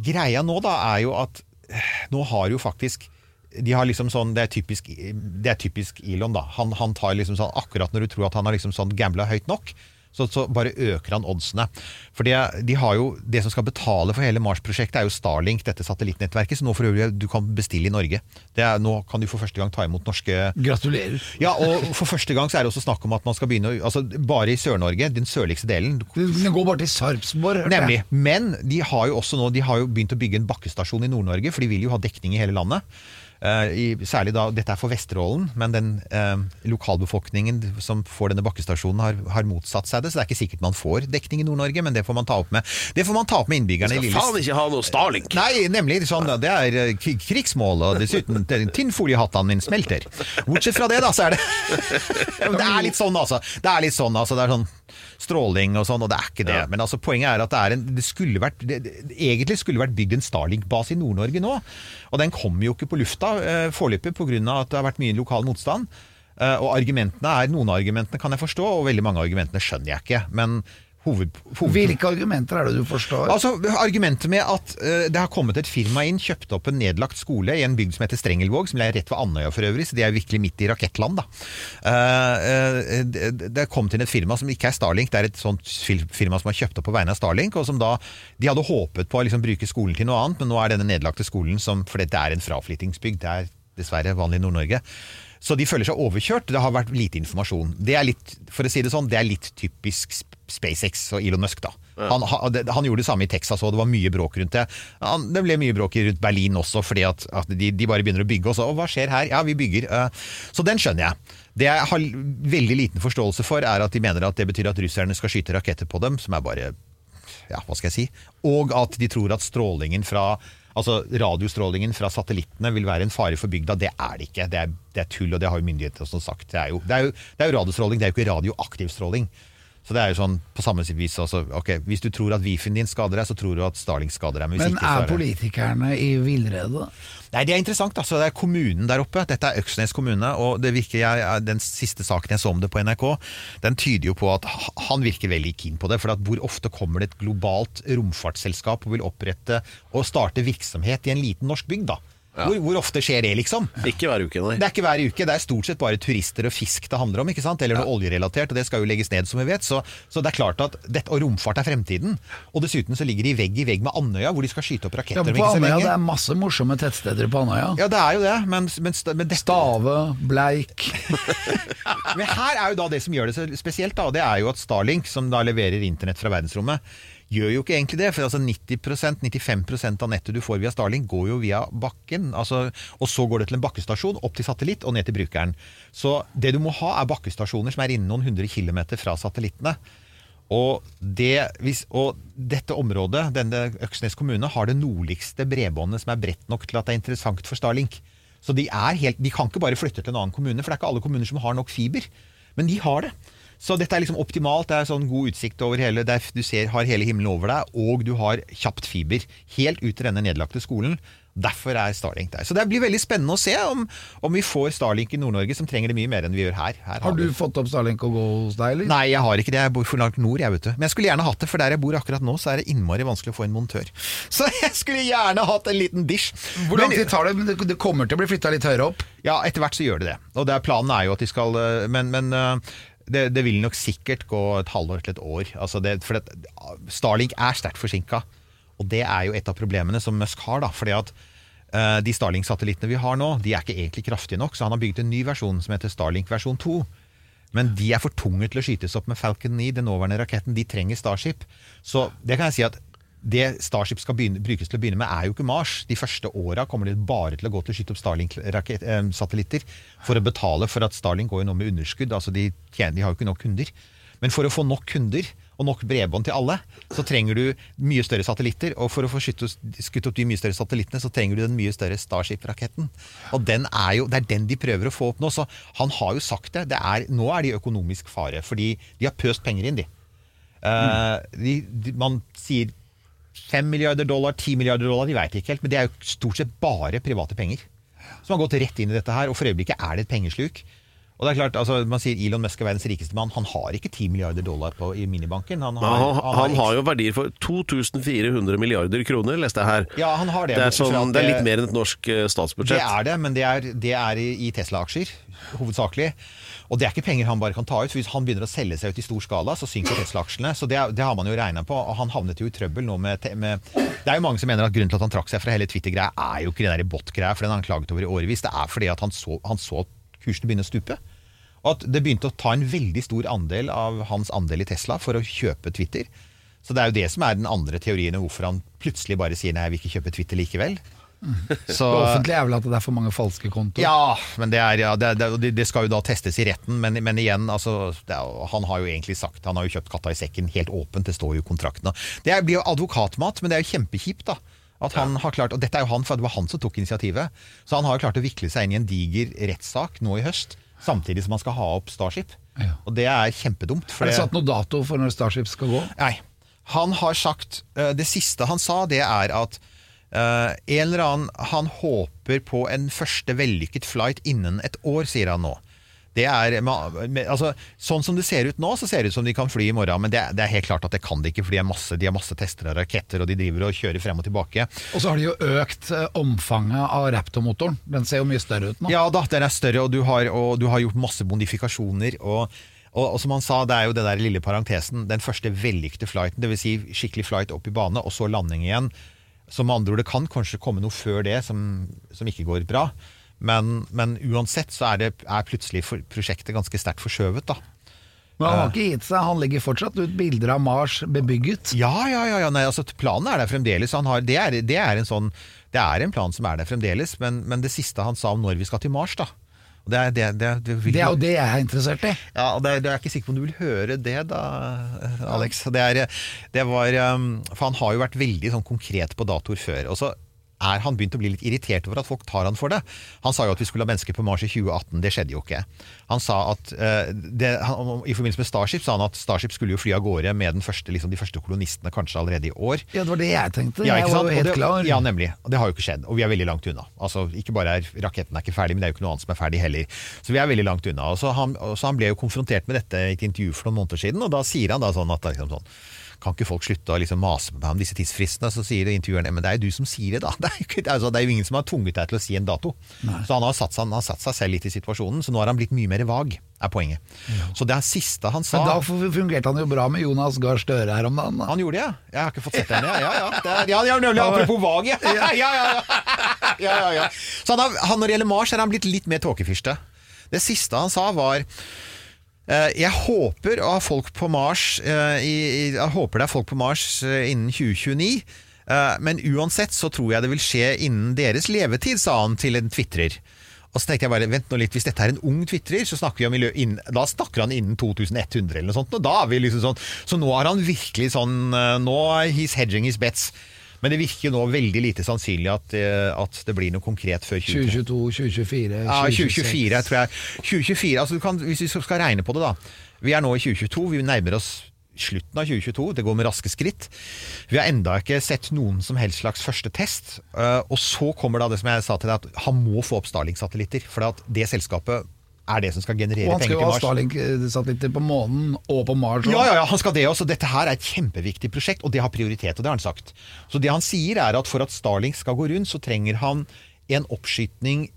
greia nå, da, er jo at eh, nå har jo faktisk de har liksom sånn, Det er typisk, det er typisk Elon. da. Han, han tar liksom sånn, Akkurat når du tror at han har liksom sånn gambla høyt nok, så, så bare øker han oddsene. For det, de har jo, det som skal betale for hele Mars-prosjektet, er jo Starlink, dette satellittnettverket, som nå for øvrig du kan bestille i Norge. Det er, nå kan du for første gang ta imot norske Gratulerer. Ja, og for første gang så er det også snakk om at man skal begynne altså Bare i Sør-Norge, den sørligste delen, Den går bare til Sarpsborg. Nemlig. Men de har jo også nå De har jo begynt å bygge en bakkestasjon i Nord-Norge, for de vil jo ha dekning i hele landet. Eh, i, særlig da, Dette er for Vesterålen, men den eh, lokalbefolkningen som får denne bakkestasjonen, har, har motsatt seg det. Så det er ikke sikkert man får dekning i Nord-Norge, men det får man ta opp med Det får man ta opp med innbyggerne Vi Skal faen ikke ha noe Starlink! Nei, nemlig. Sånn, det er eh, krigsmål, og dessuten tinnfoliehattene mine smelter. Bortsett fra det, da, så er det Det er litt sånn, altså. Det er litt sånn, altså. Det er sånn stråling og sånn, og det er ikke det. Men altså, poenget er at det er en Det skulle vært det, det, Egentlig skulle vært bygd en Starlink-base i Nord-Norge nå. Og den kommer jo ikke på lufta eh, foreløpig pga. at det har vært mye lokal motstand. Eh, og argumentene er Noen av argumentene kan jeg forstå, og veldig mange av argumentene skjønner jeg ikke. Men hoved, hoved Hvilke argumenter er det du forstår? Altså, Argumentet med at uh, det har kommet et firma inn, kjøpt opp en nedlagt skole i en bygd som heter Strengelvåg, som er rett ved Andøya for øvrig, så de er virkelig midt i rakettland. da. Uh, uh, det, det kom til et firma som ikke er Starlink, det er et sånt firma som har kjøpt opp på vegne av Starlink, og som da De hadde håpet på å liksom bruke skolen til noe annet, men nå er denne nedlagte skolen som For dette er en fraflyttingsbygd, det er dessverre vanlig i Nord-Norge. Så de føler seg overkjørt. Det har vært lite informasjon. Det er litt, for å si det sånn, det er litt typisk SpaceX og Elon Musk, da. Han, han, han gjorde det samme i Texas òg, det var mye bråk rundt det. Han, det ble mye bråk rundt Berlin også, fordi at, at de, de bare begynner å bygge, og så «Å, hva skjer her? Ja, vi bygger. Eh, Så den skjønner jeg. Det jeg har veldig liten forståelse for, er at de mener at det betyr at russerne skal skyte raketter på dem, som er bare ja, hva skal jeg si? Og at de tror at strålingen fra Altså radiostrålingen fra satellittene vil være en fare for bygda. Det er det ikke. Det er, det er tull, og det har jo myndighetene også sagt. Det er jo, det er jo, det er jo radiostråling, det er jo ikke radioaktiv stråling. Så det er jo sånn på samme vis også, ok, Hvis du tror at Wifien din skader deg, så tror du at Starlink skader deg. Men, Men ikke, er er politikerne i villrede? Nei, Det er interessant. altså Det er kommunen der oppe. Dette er Øksnes kommune. og det virker jeg, Den siste saken jeg så om det på NRK, den tyder jo på at han virker veldig keen på det. For at hvor ofte kommer det et globalt romfartsselskap og vil opprette og starte virksomhet i en liten norsk bygd? da? Hvor, hvor ofte skjer det, liksom? Ikke hver uke, nei. Det er ikke hver uke, det er stort sett bare turister og fisk det handler om. ikke sant? Eller noe oljerelatert, og det skal jo legges ned, som vi vet. Så, så det er klart at dette, Og romfart er fremtiden. Og dessuten så ligger de vegg i vegg med Andøya, hvor de skal skyte opp raketter Ja, på Andøya det er masse morsomme tettsteder på Andøya. Ja, det er jo det, men, men, men dette Stave, Bleik Men her er jo da det som gjør det så spesielt, da, det er jo at Starlink, som da leverer internett fra verdensrommet, gjør jo ikke egentlig det. For altså 90% 95% av nettet du får via Starlink, går jo via bakken. Altså, og så går det til en bakkestasjon, opp til satellitt og ned til brukeren. Så det du må ha, er bakkestasjoner som er innen noen hundre kilometer fra satellittene. Og, det, og dette området, denne Øksnes kommune, har det nordligste bredbåndet som er bredt nok til at det er interessant for Starlink. Så de, helt, de kan ikke bare flytte til en annen kommune, for det er ikke alle kommuner som har nok fiber. Men de har det. Så dette er liksom optimalt. Det er sånn god utsikt over hele der Du ser, har hele himmelen over deg, og du har kjapt fiber. Helt ut til denne nedlagte skolen. Derfor er Starlink der. Så det blir veldig spennende å se om, om vi får Starlink i Nord-Norge, som trenger det mye mer enn vi gjør her. her Har du vi- fått opp Starlink og gå hos deg, eller? Nei, jeg har ikke det. Jeg bor for langt nord, jeg, vet du. Men jeg skulle gjerne hatt det, for der jeg bor akkurat nå, så er det innmari vanskelig å få en montør. Så jeg skulle gjerne hatt en liten dish. Hvor lang tid tar det? Men det- kommer til å bli flytta litt høyere opp. Ja, etter hvert så gjør det det. Og det er, planen er jo at de skal øh, Men, men øh, det, det vil nok sikkert gå et halvår til et år. Altså det, for det, Starlink er sterkt forsinka. Og det er jo et av problemene som Musk har. da, fordi at uh, De Starlink-satellittene vi har nå, de er ikke egentlig kraftige nok. Så han har bygget en ny versjon som heter Starlink versjon 2. Men de er for tunge til å skytes opp med Falcon 9, den nåværende raketten. De trenger Starship. Så det kan jeg si at det Starship skal begynne, brukes til å begynne med, er jo ikke Mars. De første åra kommer de bare til å gå til å skyte opp Starlink-satellitter for å betale for at Starlink går jo nå med underskudd. altså De, tjener, de har jo ikke nok kunder. Men for å få nok kunder og nok bredbånd til alle, så trenger du mye større satellitter. Og for å få skutt, opp de mye større satellittene, så trenger du den mye større Starship-raketten. Og den er jo, det er den de prøver å få opp nå. Så han har jo sagt det. det er, nå er de økonomisk fare, fordi de har pøst penger inn, de. Eh, de, de man sier 5 milliarder dollar, 10 milliarder dollar, de veit ikke helt. Men det er jo stort sett bare private penger som har gått rett inn i dette her. Og for øyeblikket er det et pengesluk. Og det er klart, altså, Man sier Elon Musk er verdens rikeste mann. Han har ikke 10 milliarder dollar på, i minibanken. Han har, han, han har jo verdier for 2400 milliarder kroner, leste jeg her. Ja, han har det. Det er, sånn, det er litt mer enn et norsk statsbudsjett. Det er det, men det er, det er i Tesla-aksjer, hovedsakelig. Og det er ikke penger han bare kan ta ut. for Hvis han begynner å selge seg ut i stor skala, så synker Tesla-aksjene. Så det, det har man jo regna på. Og han havnet jo i trøbbel nå med, med Det er jo mange som mener at grunnen til at han trakk seg fra hele Twitter-greia, er jo ikke den bot-greia, for den har han klaget over i årevis. Det er fordi at han så, han så at kursen begynne å stupe. Og at det begynte å ta en veldig stor andel av hans andel i Tesla for å kjøpe Twitter. Så det er jo det som er den andre teorien om hvorfor han plutselig bare sier nei, jeg vil ikke kjøpe Twitter likevel. Så, Det offentlige er vel at det er for mange falske kontoer. ja, men det, er, ja, det, det, det skal jo da testes i retten. Men, men igjen, altså, det er, han har jo egentlig sagt Han har jo kjøpt katta i sekken helt åpent, det står jo i kontrakten. Det er- blir jo advokatmat, men det er jo kjempekjipt, da. At han har klart, og dette er jo han, for det var han som tok initiativet. Så han har jo klart å vikle seg inn i en diger rettssak nå i høst, samtidig som han skal ha opp Starship. Ja. Og det er kjempedumt. for Er det det- satt noe dato for når Starship skal gå? Nei. Han har sagt eh, Det siste han sa, det er at eh, en eller annen Han håper på en første vellykket flight innen et år, sier han nå. Det er, med, altså, sånn som det ser ut nå, så ser det ut som de kan fly i morgen. Men det, det er helt klart at det kan de ikke, for de har masse, de har masse tester av raketter, og de driver og kjører frem og tilbake. Og så har de jo økt eh, omfanget av Raptor-motoren. Den ser jo mye større ut nå. Ja da, den er større, og du har, og du har gjort masse modifikasjoner. Og, og, og som han sa, det er jo den der lille parentesen. Den første vellykkede flighten, dvs. Si skikkelig flight opp i bane, og så landing igjen. Som med andre ord, det kan kanskje komme noe før det som, som ikke går bra. Men, men uansett så er, det, er plutselig for, prosjektet ganske sterkt forskjøvet, da. Men han har ikke gitt seg. Han legger fortsatt ut bilder av Mars bebygget. Ja, ja, ja, ja nei, altså planen er der fremdeles. Han har, det, er, det, er en sånn, det er en plan som er der fremdeles, men, men det siste han sa om når vi skal til Mars, da. Og det, er, det, det, det, vil, Det er jo det jeg er interessert i. Ja, og det, det er jeg ikke sikker på om du vil høre det da, Alex. Det, er, det var, um, for han har jo vært veldig sånn konkret på datoer før. Og så er han begynt å bli litt irritert over at folk tar han for det. Han sa jo at vi skulle ha mennesker på Mars i 2018. Det skjedde jo ikke. Han sa at eh, det, han, I forbindelse med Starship sa han at Starship skulle jo fly av gårde med den første, liksom, de første kolonistene kanskje allerede i år. Ja, det var det jeg tenkte. Ja, jeg ikke var jo helt det, klar. Ja, nemlig. Det har jo ikke skjedd. Og vi er veldig langt unna. Altså, ikke bare er raketten er ikke ferdig, men det er jo ikke noe annet som er ferdig heller. Så vi er veldig langt unna. Og så han, så han ble jo konfrontert med dette i et intervju for noen måneder siden, og da sier han da sånn at liksom sånn kan ikke folk slutte å liksom mase på meg om disse tidsfristene? Så sier intervjueren men det er jo du som sier det, da. Det er, ikke, altså, det er jo ingen som har tvunget deg til å si en dato. Så han har, satt, han har satt seg selv litt i situasjonen, så nå har han blitt mye mer vag, er poenget. Så det er siste han sa Men da fungerte han jo bra med Jonas Gahr Støre her om dagen. Da. Han gjorde det, ja. Jeg har ikke fått sett henne. Ja, ja, ja. Det er, ja, ja nemlig, apropos vag, ja. Ja, ja, ja. ja, ja, ja. Så han, har, han, når det gjelder Mars, er han blitt litt mer tåkefyrste. Det siste han sa var jeg håper Mars eh, Jeg håper det er folk på Mars eh, innen 2029. eh, men uansett så tror jeg det vil skje innen deres levetid, sa han til en tvitrer. Og så tenkte jeg bare, vent nå litt, Hvis dette er en ung tvitrer, så snakker vi om miljø, innen, da snakker han innen 2100 eller noe sånt. Og da er vi liksom sånn, Så nå er han virkelig sånn eh, Nå he's hedging his bets. Men det virker jo nå veldig lite sannsynlig at, eh, at det blir noe konkret før 2023. 2022, 2024, 2026. Ja, 2024, tror jeg. 2024, altså kan, Hvis vi skal regne på det, da. Vi er nå i 2022, vi nærmer oss slutten av 2022. Det går med raske skritt. Vi har enda ikke sett noen som helst slags første test. eh, og så kommer da det som jeg sa til deg, at han må få opp Starling-satellitter. For det selskapet er det som skal generere penger til Og han skal jo ha Starlink-satellitter på månen og på Mars. Ja, ja, ja, han skal det også. Dette her er et kjempeviktig prosjekt, og det har prioritet. og det har han sagt. Så det han sier er at for at Starlink skal gå rundt, så trenger han en oppskytning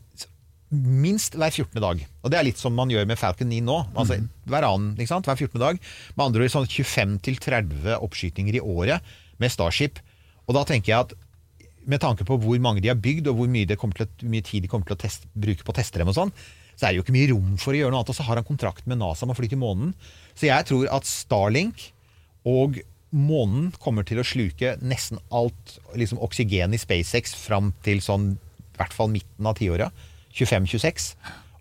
minst hver 14. dag. Og det er litt som man gjør med Falcon 9 nå. Altså hver annen, ikke sant? Hver 14. dag. Med andre ord sånn 25-30 oppskytninger i året med Starship. Og da tenker jeg at med tanke på hvor mange de har bygd, og hvor mye, det kommer til, mye tid de kommer til å test, bruke på å teste dem og sånn, så er det jo ikke mye rom for å gjøre noe annet. Og så har han kontrakt med NASA om å fly til månen. Så jeg tror at Starlink og månen kommer til å sluke nesten alt liksom oksygen i SpaceX fram til sånn i hvert fall midten av tiåra. 25-26.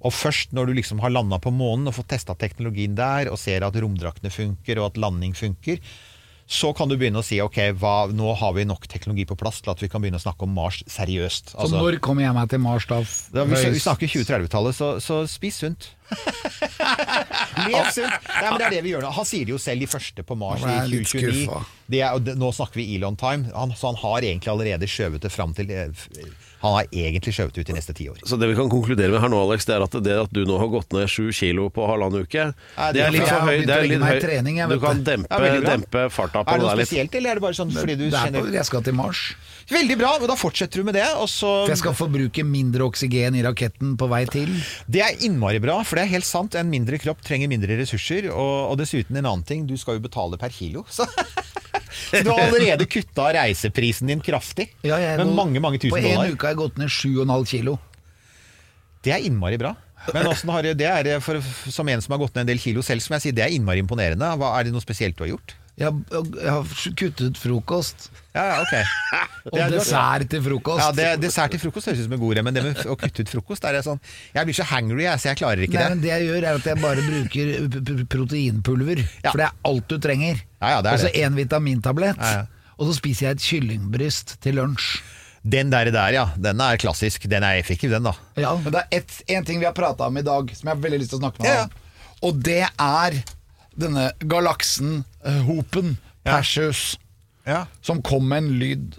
Og først når du liksom har landa på månen og fått testa teknologien der, og ser at romdraktene funker, og at landing funker, så kan du begynne å si ok, hva, nå har vi nok teknologi på plass til at vi kan begynne å snakke om Mars seriøst. Så Altså, når kommer jeg meg til Mars da? da, vi, vi snakker 2030-tallet, så, så spis sunt. Lev sunt! Nei, men det er det vi gjør nå. Han sier det jo selv, de første på Mars i 2029. Det er, nå snakker vi Elon Time, han, så han har egentlig allerede skjøvet det fram til eh, Han har egentlig skjøvet ut i neste tiår. Så det vi kan konkludere med her nå, Alex, det er at det at du nå har gått ned sju kilo på halvannen uke, Nei, det er litt for høy. Det er litt høy. trening, Du kan det. dempe, Ja, dempe farta på Er det det noe spesielt, eller er det bare sånn fordi du Det er kjenner jeg skal til Mars. Veldig bra, og da fortsetter du med det, og så For jeg skal forbruke mindre oksygen i raketten på vei til. Det er innmari bra, for det er helt sant. En mindre kropp trenger mindre ressurser. Og, og dessuten en annen ting, du skal jo betale per kilo. Så du har allerede kutta reiseprisen din kraftig. Ja, jeg med nå- mange, mange tusen På en dollar. uke har jeg gått ned 7,5 kilo. Det er innmari bra. Men har det er for, som en som har gått ned en del kilo selv, som jeg sier, det er innmari imponerende. Hva, er det noe spesielt du har gjort? Jeg, har- jeg har kuttet frokost. Ja, ok. Og dessert til frokost. Ja, det, Dessert til frokost høres ut som en god idé, men det med å kutte ut frokost er det sånn Jeg blir så hangry, jeg, så jeg klarer ikke Nei, det. men det jeg gjør er at jeg bare bruker proteinpulver. Ja. For det er alt du trenger. Ja, ja, Og så én en vitamintablett. Ja, ja. Og så spiser jeg et kyllingbryst til lunsj. Den der, der, ja. Den er klassisk. Den er effektiv, den, da. Ja, men det er én en ting vi har prata om i dag, som jeg har veldig lyst til å snakke med Ja, deg om. Og det er denne galaksen, eh, hopen, Perseus, Ja. som kom med en lyd.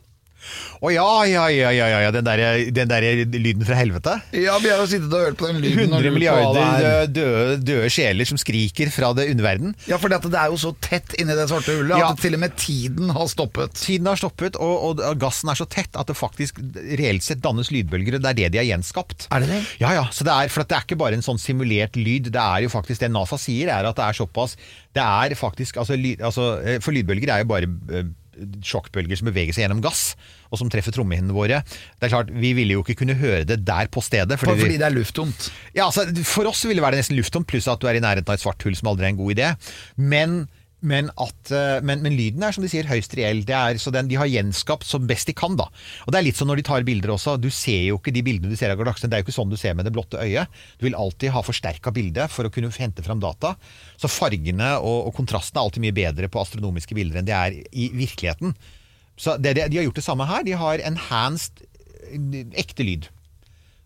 Å ja, ja, ja, ja, ja. Den, der, den der lyden fra helvete. Ja, vi har jo sittet og hørt på den lyden. 100 lurt på hva det er. milliarder døde, døde sjeler som skriker fra det underverden. Ja, for det er jo så tett inni det svarte hullet Ja. at til og med tiden har stoppet. Tiden har stoppet, og, og gassen er så tett at det faktisk reelt sett dannes lydbølger. og Det er det de har gjenskapt. Er det det? Ja, ja. Så det er, for at det er ikke bare en sånn simulert lyd. Det er jo faktisk det NASA sier, er at det er såpass Det er faktisk altså, lyd, altså, eh, For lydbølger er jo bare eh, sjokkbølger som beveger seg gjennom gass, og som treffer trommehinnene våre. Det er klart, Vi ville jo ikke kunne høre det der på stedet. Fordi, fordi det er lufttomt. Ja, altså, For oss ville det være nesten lufttomt, pluss at du er i nærheten av et svart hull som aldri er en god idé. Men, men, at, eh, men, men lyden er som de sier høyst reell. Er, så den, de har gjenskapt som best de kan. da. Og det er litt sånn når de tar bilder også. Du ser jo ikke de bildene du ser av galaksen. Det er jo ikke sånn du ser med det blotte øyet. Du vil alltid ha forsterka bilde for å kunne hente fram data. Så fargene og, og kontrasten er alltid mye bedre på astronomiske bilder enn de er i virkeligheten. Så det, De har gjort det samme her. De har enhanced ekte lyd.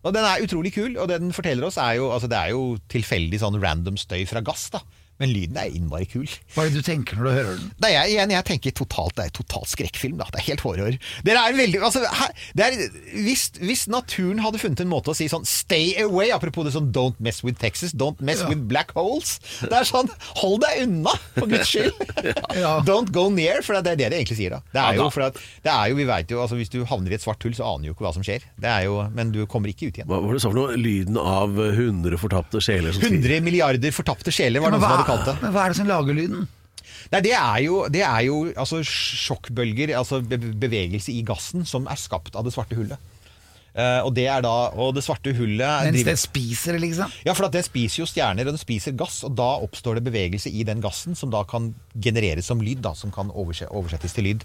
Og den er utrolig kul, og det den forteller oss er jo altså Det er jo tilfeldig sånn random støy fra gass, da. Men lyden er innmari kul. Hva er det du tenker når du hører den? Nei, jeg, igjen, jeg tenker totalt, det er totalt skrekkfilm. Da. Det er helt horror. Dere er veldig, altså, her, det er, hvis, hvis naturen hadde funnet en måte å si sånn Stay away, apropos det sånn Don't mess with Texas, don't mess with black holes. Det er sånn Hold deg unna, for guds skyld! Ja. Don't go near, for det er det de egentlig sier da. Det er jo, for at, det er jo, vi vet jo, altså Hvis du havner i et svart hull, så aner du jo ikke hva som skjer. Det er jo, men du kommer ikke ut igjen. Hva var det du sa for noe? Lyden av 100 fortapte sjeler som skriker. 100 milliarder fortapte sjeler, var det noen som hadde kalt det. men hva er det som lager lyden? Nei, det er jo, det er jo altså, sjokkbølger, altså bevegelse i gassen, som er skapt av det svarte hullet. Uh, og det er da, og det svarte hullet Mens driver- det spiser, liksom? Ja, for at det spiser jo stjerner, og det spiser gass, og da oppstår det bevegelse i den gassen, som da kan genereres som lyd, da, som kan oversettes til lyd.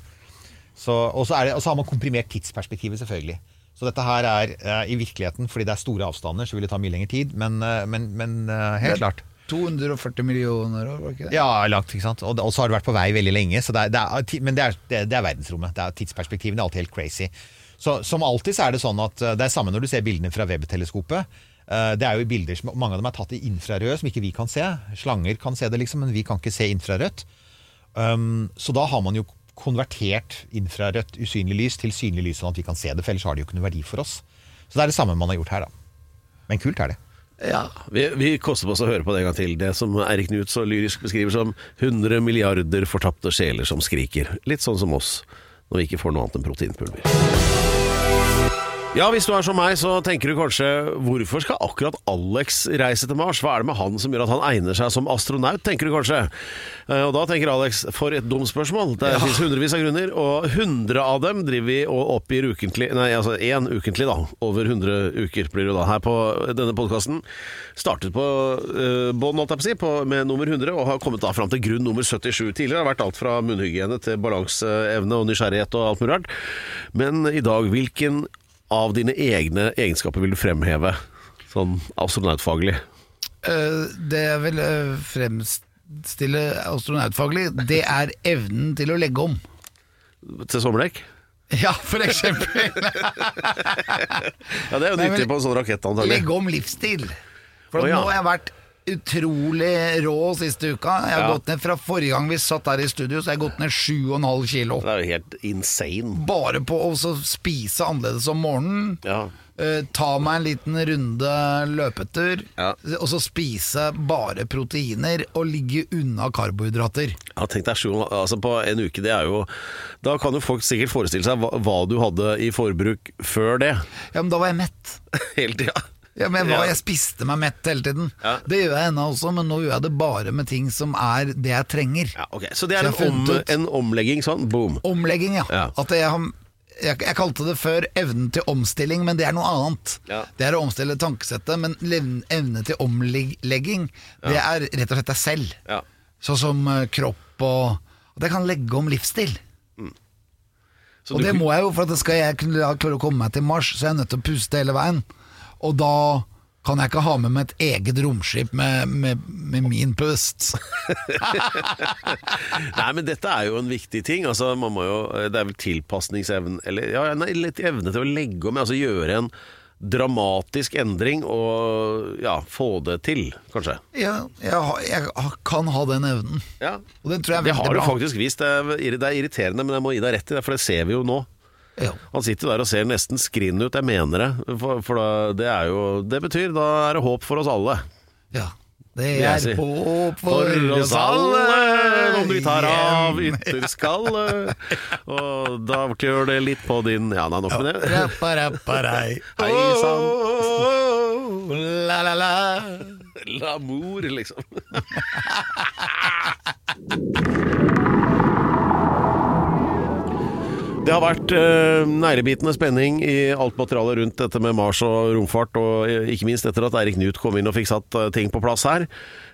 Så, og, så er det, og så har man komprimert tidsperspektivet, selvfølgelig. Så dette her er uh, i virkeligheten, fordi det er store avstander, så vil det ta mye lengre tid, men, uh, men, men helt klart. 240 millioner år, var ikke det? Ja, langt, ikke sant? Og, så har det vært på vei veldig lenge. Det er, det er, men det er, det, er- er verdensrommet. Det er Tidsperspektivene er alltid helt crazy. Så Som alltid så er det sånn at eh, det er samme når du ser bildene fra Webb-teleskopet. Eh, Det er jo bilder som Mange av dem er tatt i infrarød, som ikke vi kan se. Slanger kan se det, liksom, men vi kan ikke se infrarødt. Um, så da har man jo konvertert infrarødt usynlig lys til synlig lys, sånn at vi kan se det. For ellers har det jo ikke noe verdi for oss. Så det er det samme man har gjort her, da. Men kult er det. Ja, vi, vi koster på oss å høre på det en gang til. Det som Eirik Knut så lyrisk beskriver som 100 milliarder fortapte sjeler som skriker. Litt sånn som oss når vi ikke får noe annet enn proteinpulver. Ja, hvis du er som meg, så tenker du kanskje hvorfor skal akkurat Alex reise til Mars? Hva er det med han som gjør at han egner seg som astronaut, tenker du kanskje? Eh, Og da tenker Alex, for et dumt spørsmål. Det finnes hundrevis av grunner, og 100 av dem driver vi og oppgir ukentlig, nei, altså én ukentlig da, over 100 uker blir det da, her på denne podkasten. Startet på uh, bånn, holdt jeg på å si, på, med nummer 100, og har kommet da fram til grunn nummer 77. Tidligere har vært alt fra munnhygiene til balanseevne og nysgjerrighet og alt mulig rart. Men i dag, hvilken av dine egne egenskaper vil du fremheve, sånn astronautfaglig? Eh, Det jeg vil eh, fremstille astronautfaglig, det er evnen til å legge om. Til sommerdekk? Ja, for eksempel. Ja, det er jo nyttig på en sånn rakett, antagelig. Legge om livsstil. For oh, ja. nå har jeg vært utrolig rå siste uka. Jeg har Ja. gått ned fra forrige gang vi satt her i studio, så jeg har gått ned 7,5 kilo. Det er jo helt insane. Bare på å spise annerledes om morgenen. Ja. eh, ta meg en liten runde løpetur, Ja. og så spise bare proteiner og ligge unna karbohydrater. Ja, tenk deg altså på en uke, det er jo Da kan jo folk sikkert forestille seg hva, hva du hadde i forbruk før det. Ja, men da var jeg mett. Hele tida. Ja, men jeg, var, Ja. jeg spiste meg mett hele tiden. Ja. Det gjør jeg ennå også, men nå gjør jeg det bare med ting som er det jeg trenger. Ja, ok. Så det er en, om, en omlegging sånn, boom. Omlegging, ja. Ja. At jeg, har, jeg, jeg kalte det før evnen til omstilling, men det er noe annet. Ja. Det er å omstille tankesettet, men evne til omlegging, det er rett og slett deg selv. Ja. Sånn som eh, kropp og At jeg kan legge om livsstil. Så og det må jeg jo, for at skal jeg kunne klare å komme meg til Mars, så jeg er jeg nødt til å puste hele veien. Og da kan jeg ikke ha med meg et eget romskip med, med, med min pust. Nei, men dette er jo en viktig ting. Altså, jo, det er vel tilpasningsevne Eller ja, nei, litt evne til å legge om, altså gjøre en dramatisk endring og ja, få det til, kanskje. Ja, jeg, jeg kan ha den evnen. Ja. Det har du faktisk vist. Det er, det er irriterende, men jeg må gi deg rett i det, for det ser vi jo nå. Ja. Han sitter der og ser nesten skrinn ut, jeg mener det. For, for da, det er jo Det betyr da er det håp for oss alle. ja. Det er si. håp For oss alle, om vi tar av ytterskallet. Og da klør det litt på din Ja, nei, nok med det. Rappa, rappa, rei. Hei sann. La, la, la. L'amour, liksom. Det har vært eh, nærebitende spenning i alt materialet rundt dette med Mars og romfart, og eh, ikke minst etter at Eirik Knut kom inn og fikk satt eh, ting på plass her.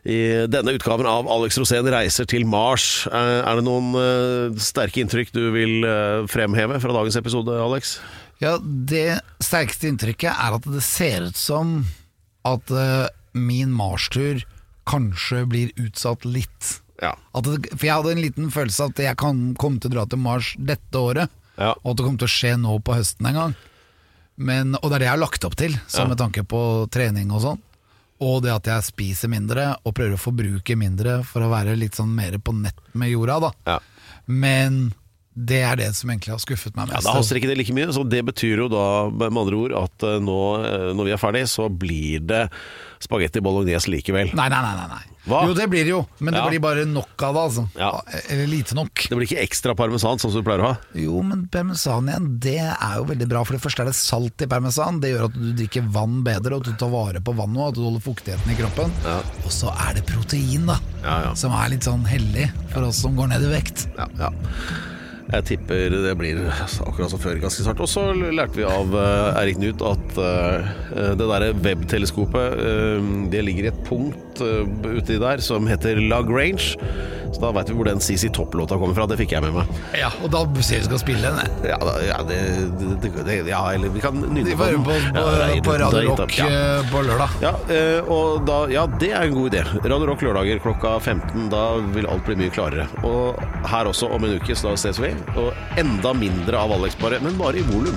I denne utgaven av Alex Rosén reiser til Mars. Eh, er det noen eh, sterke inntrykk du vil eh, fremheve fra dagens episode, Alex? Ja, det sterkeste inntrykket er at det ser ut som at min Mars-tur kanskje blir utsatt litt. Ja. At det, for jeg hadde en liten følelse av at jeg kan komme til å dra til Mars dette året, Ja. og at det kommer til å skje nå på høsten en gang. Men, og det er det jeg har lagt opp til, så Ja. med tanke på trening og sånn. Og det at jeg spiser mindre og prøver å forbruke mindre for å være litt sånn mer på nett med jorda, da. Ja. Men det er det som egentlig har skuffet meg Ja, mest. Da haster ikke det like mye, så det betyr jo da med andre ord at eh, nå eh, når vi er ferdig, så blir det spagetti bolognese likevel. Nei, nei. nei, nei. Hva? Jo, det blir det jo, men Ja. det blir bare nok av det, altså. Ja. Eller lite nok. Det blir ikke ekstra parmesan sånn som du pleier å ha. Jo, men parmesan igjen, det er jo veldig bra. For det første er det salt i parmesan. Det gjør at du drikker vann bedre, og at du tar vare på vannet og at du holder fuktigheten i kroppen. Og så er det protein, da. Ja, ja. Som er litt sånn hellig for oss som går ned i vekt. Ja, ja. Jeg tipper det blir akkurat som før ganske snart. Og så lærte vi av uh, Erik Knut at eh, det derre webteleskopet eh, Det ligger i et punkt uh, uti der som heter Lagrange. Så da veit vi hvor den CC Topp-låta kommer fra. Det fikk jeg med meg. Ja, og da sier vi skal spille den. Ja, da, ja, det, det, det, ja eller vi kan nynne på høre på, på, Ja, på Radio Rock ja. eh, på lørdag. Ja, eh, og da, ja, det er en god idé. Radio Rock lørdager klokka 15. Da vil alt bli mye klarere. Og her også om en uke så da ses vi. Og enda mindre av Alex bare, men bare i volum.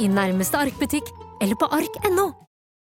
i nærmeste Ark-butikk eller på ark.no.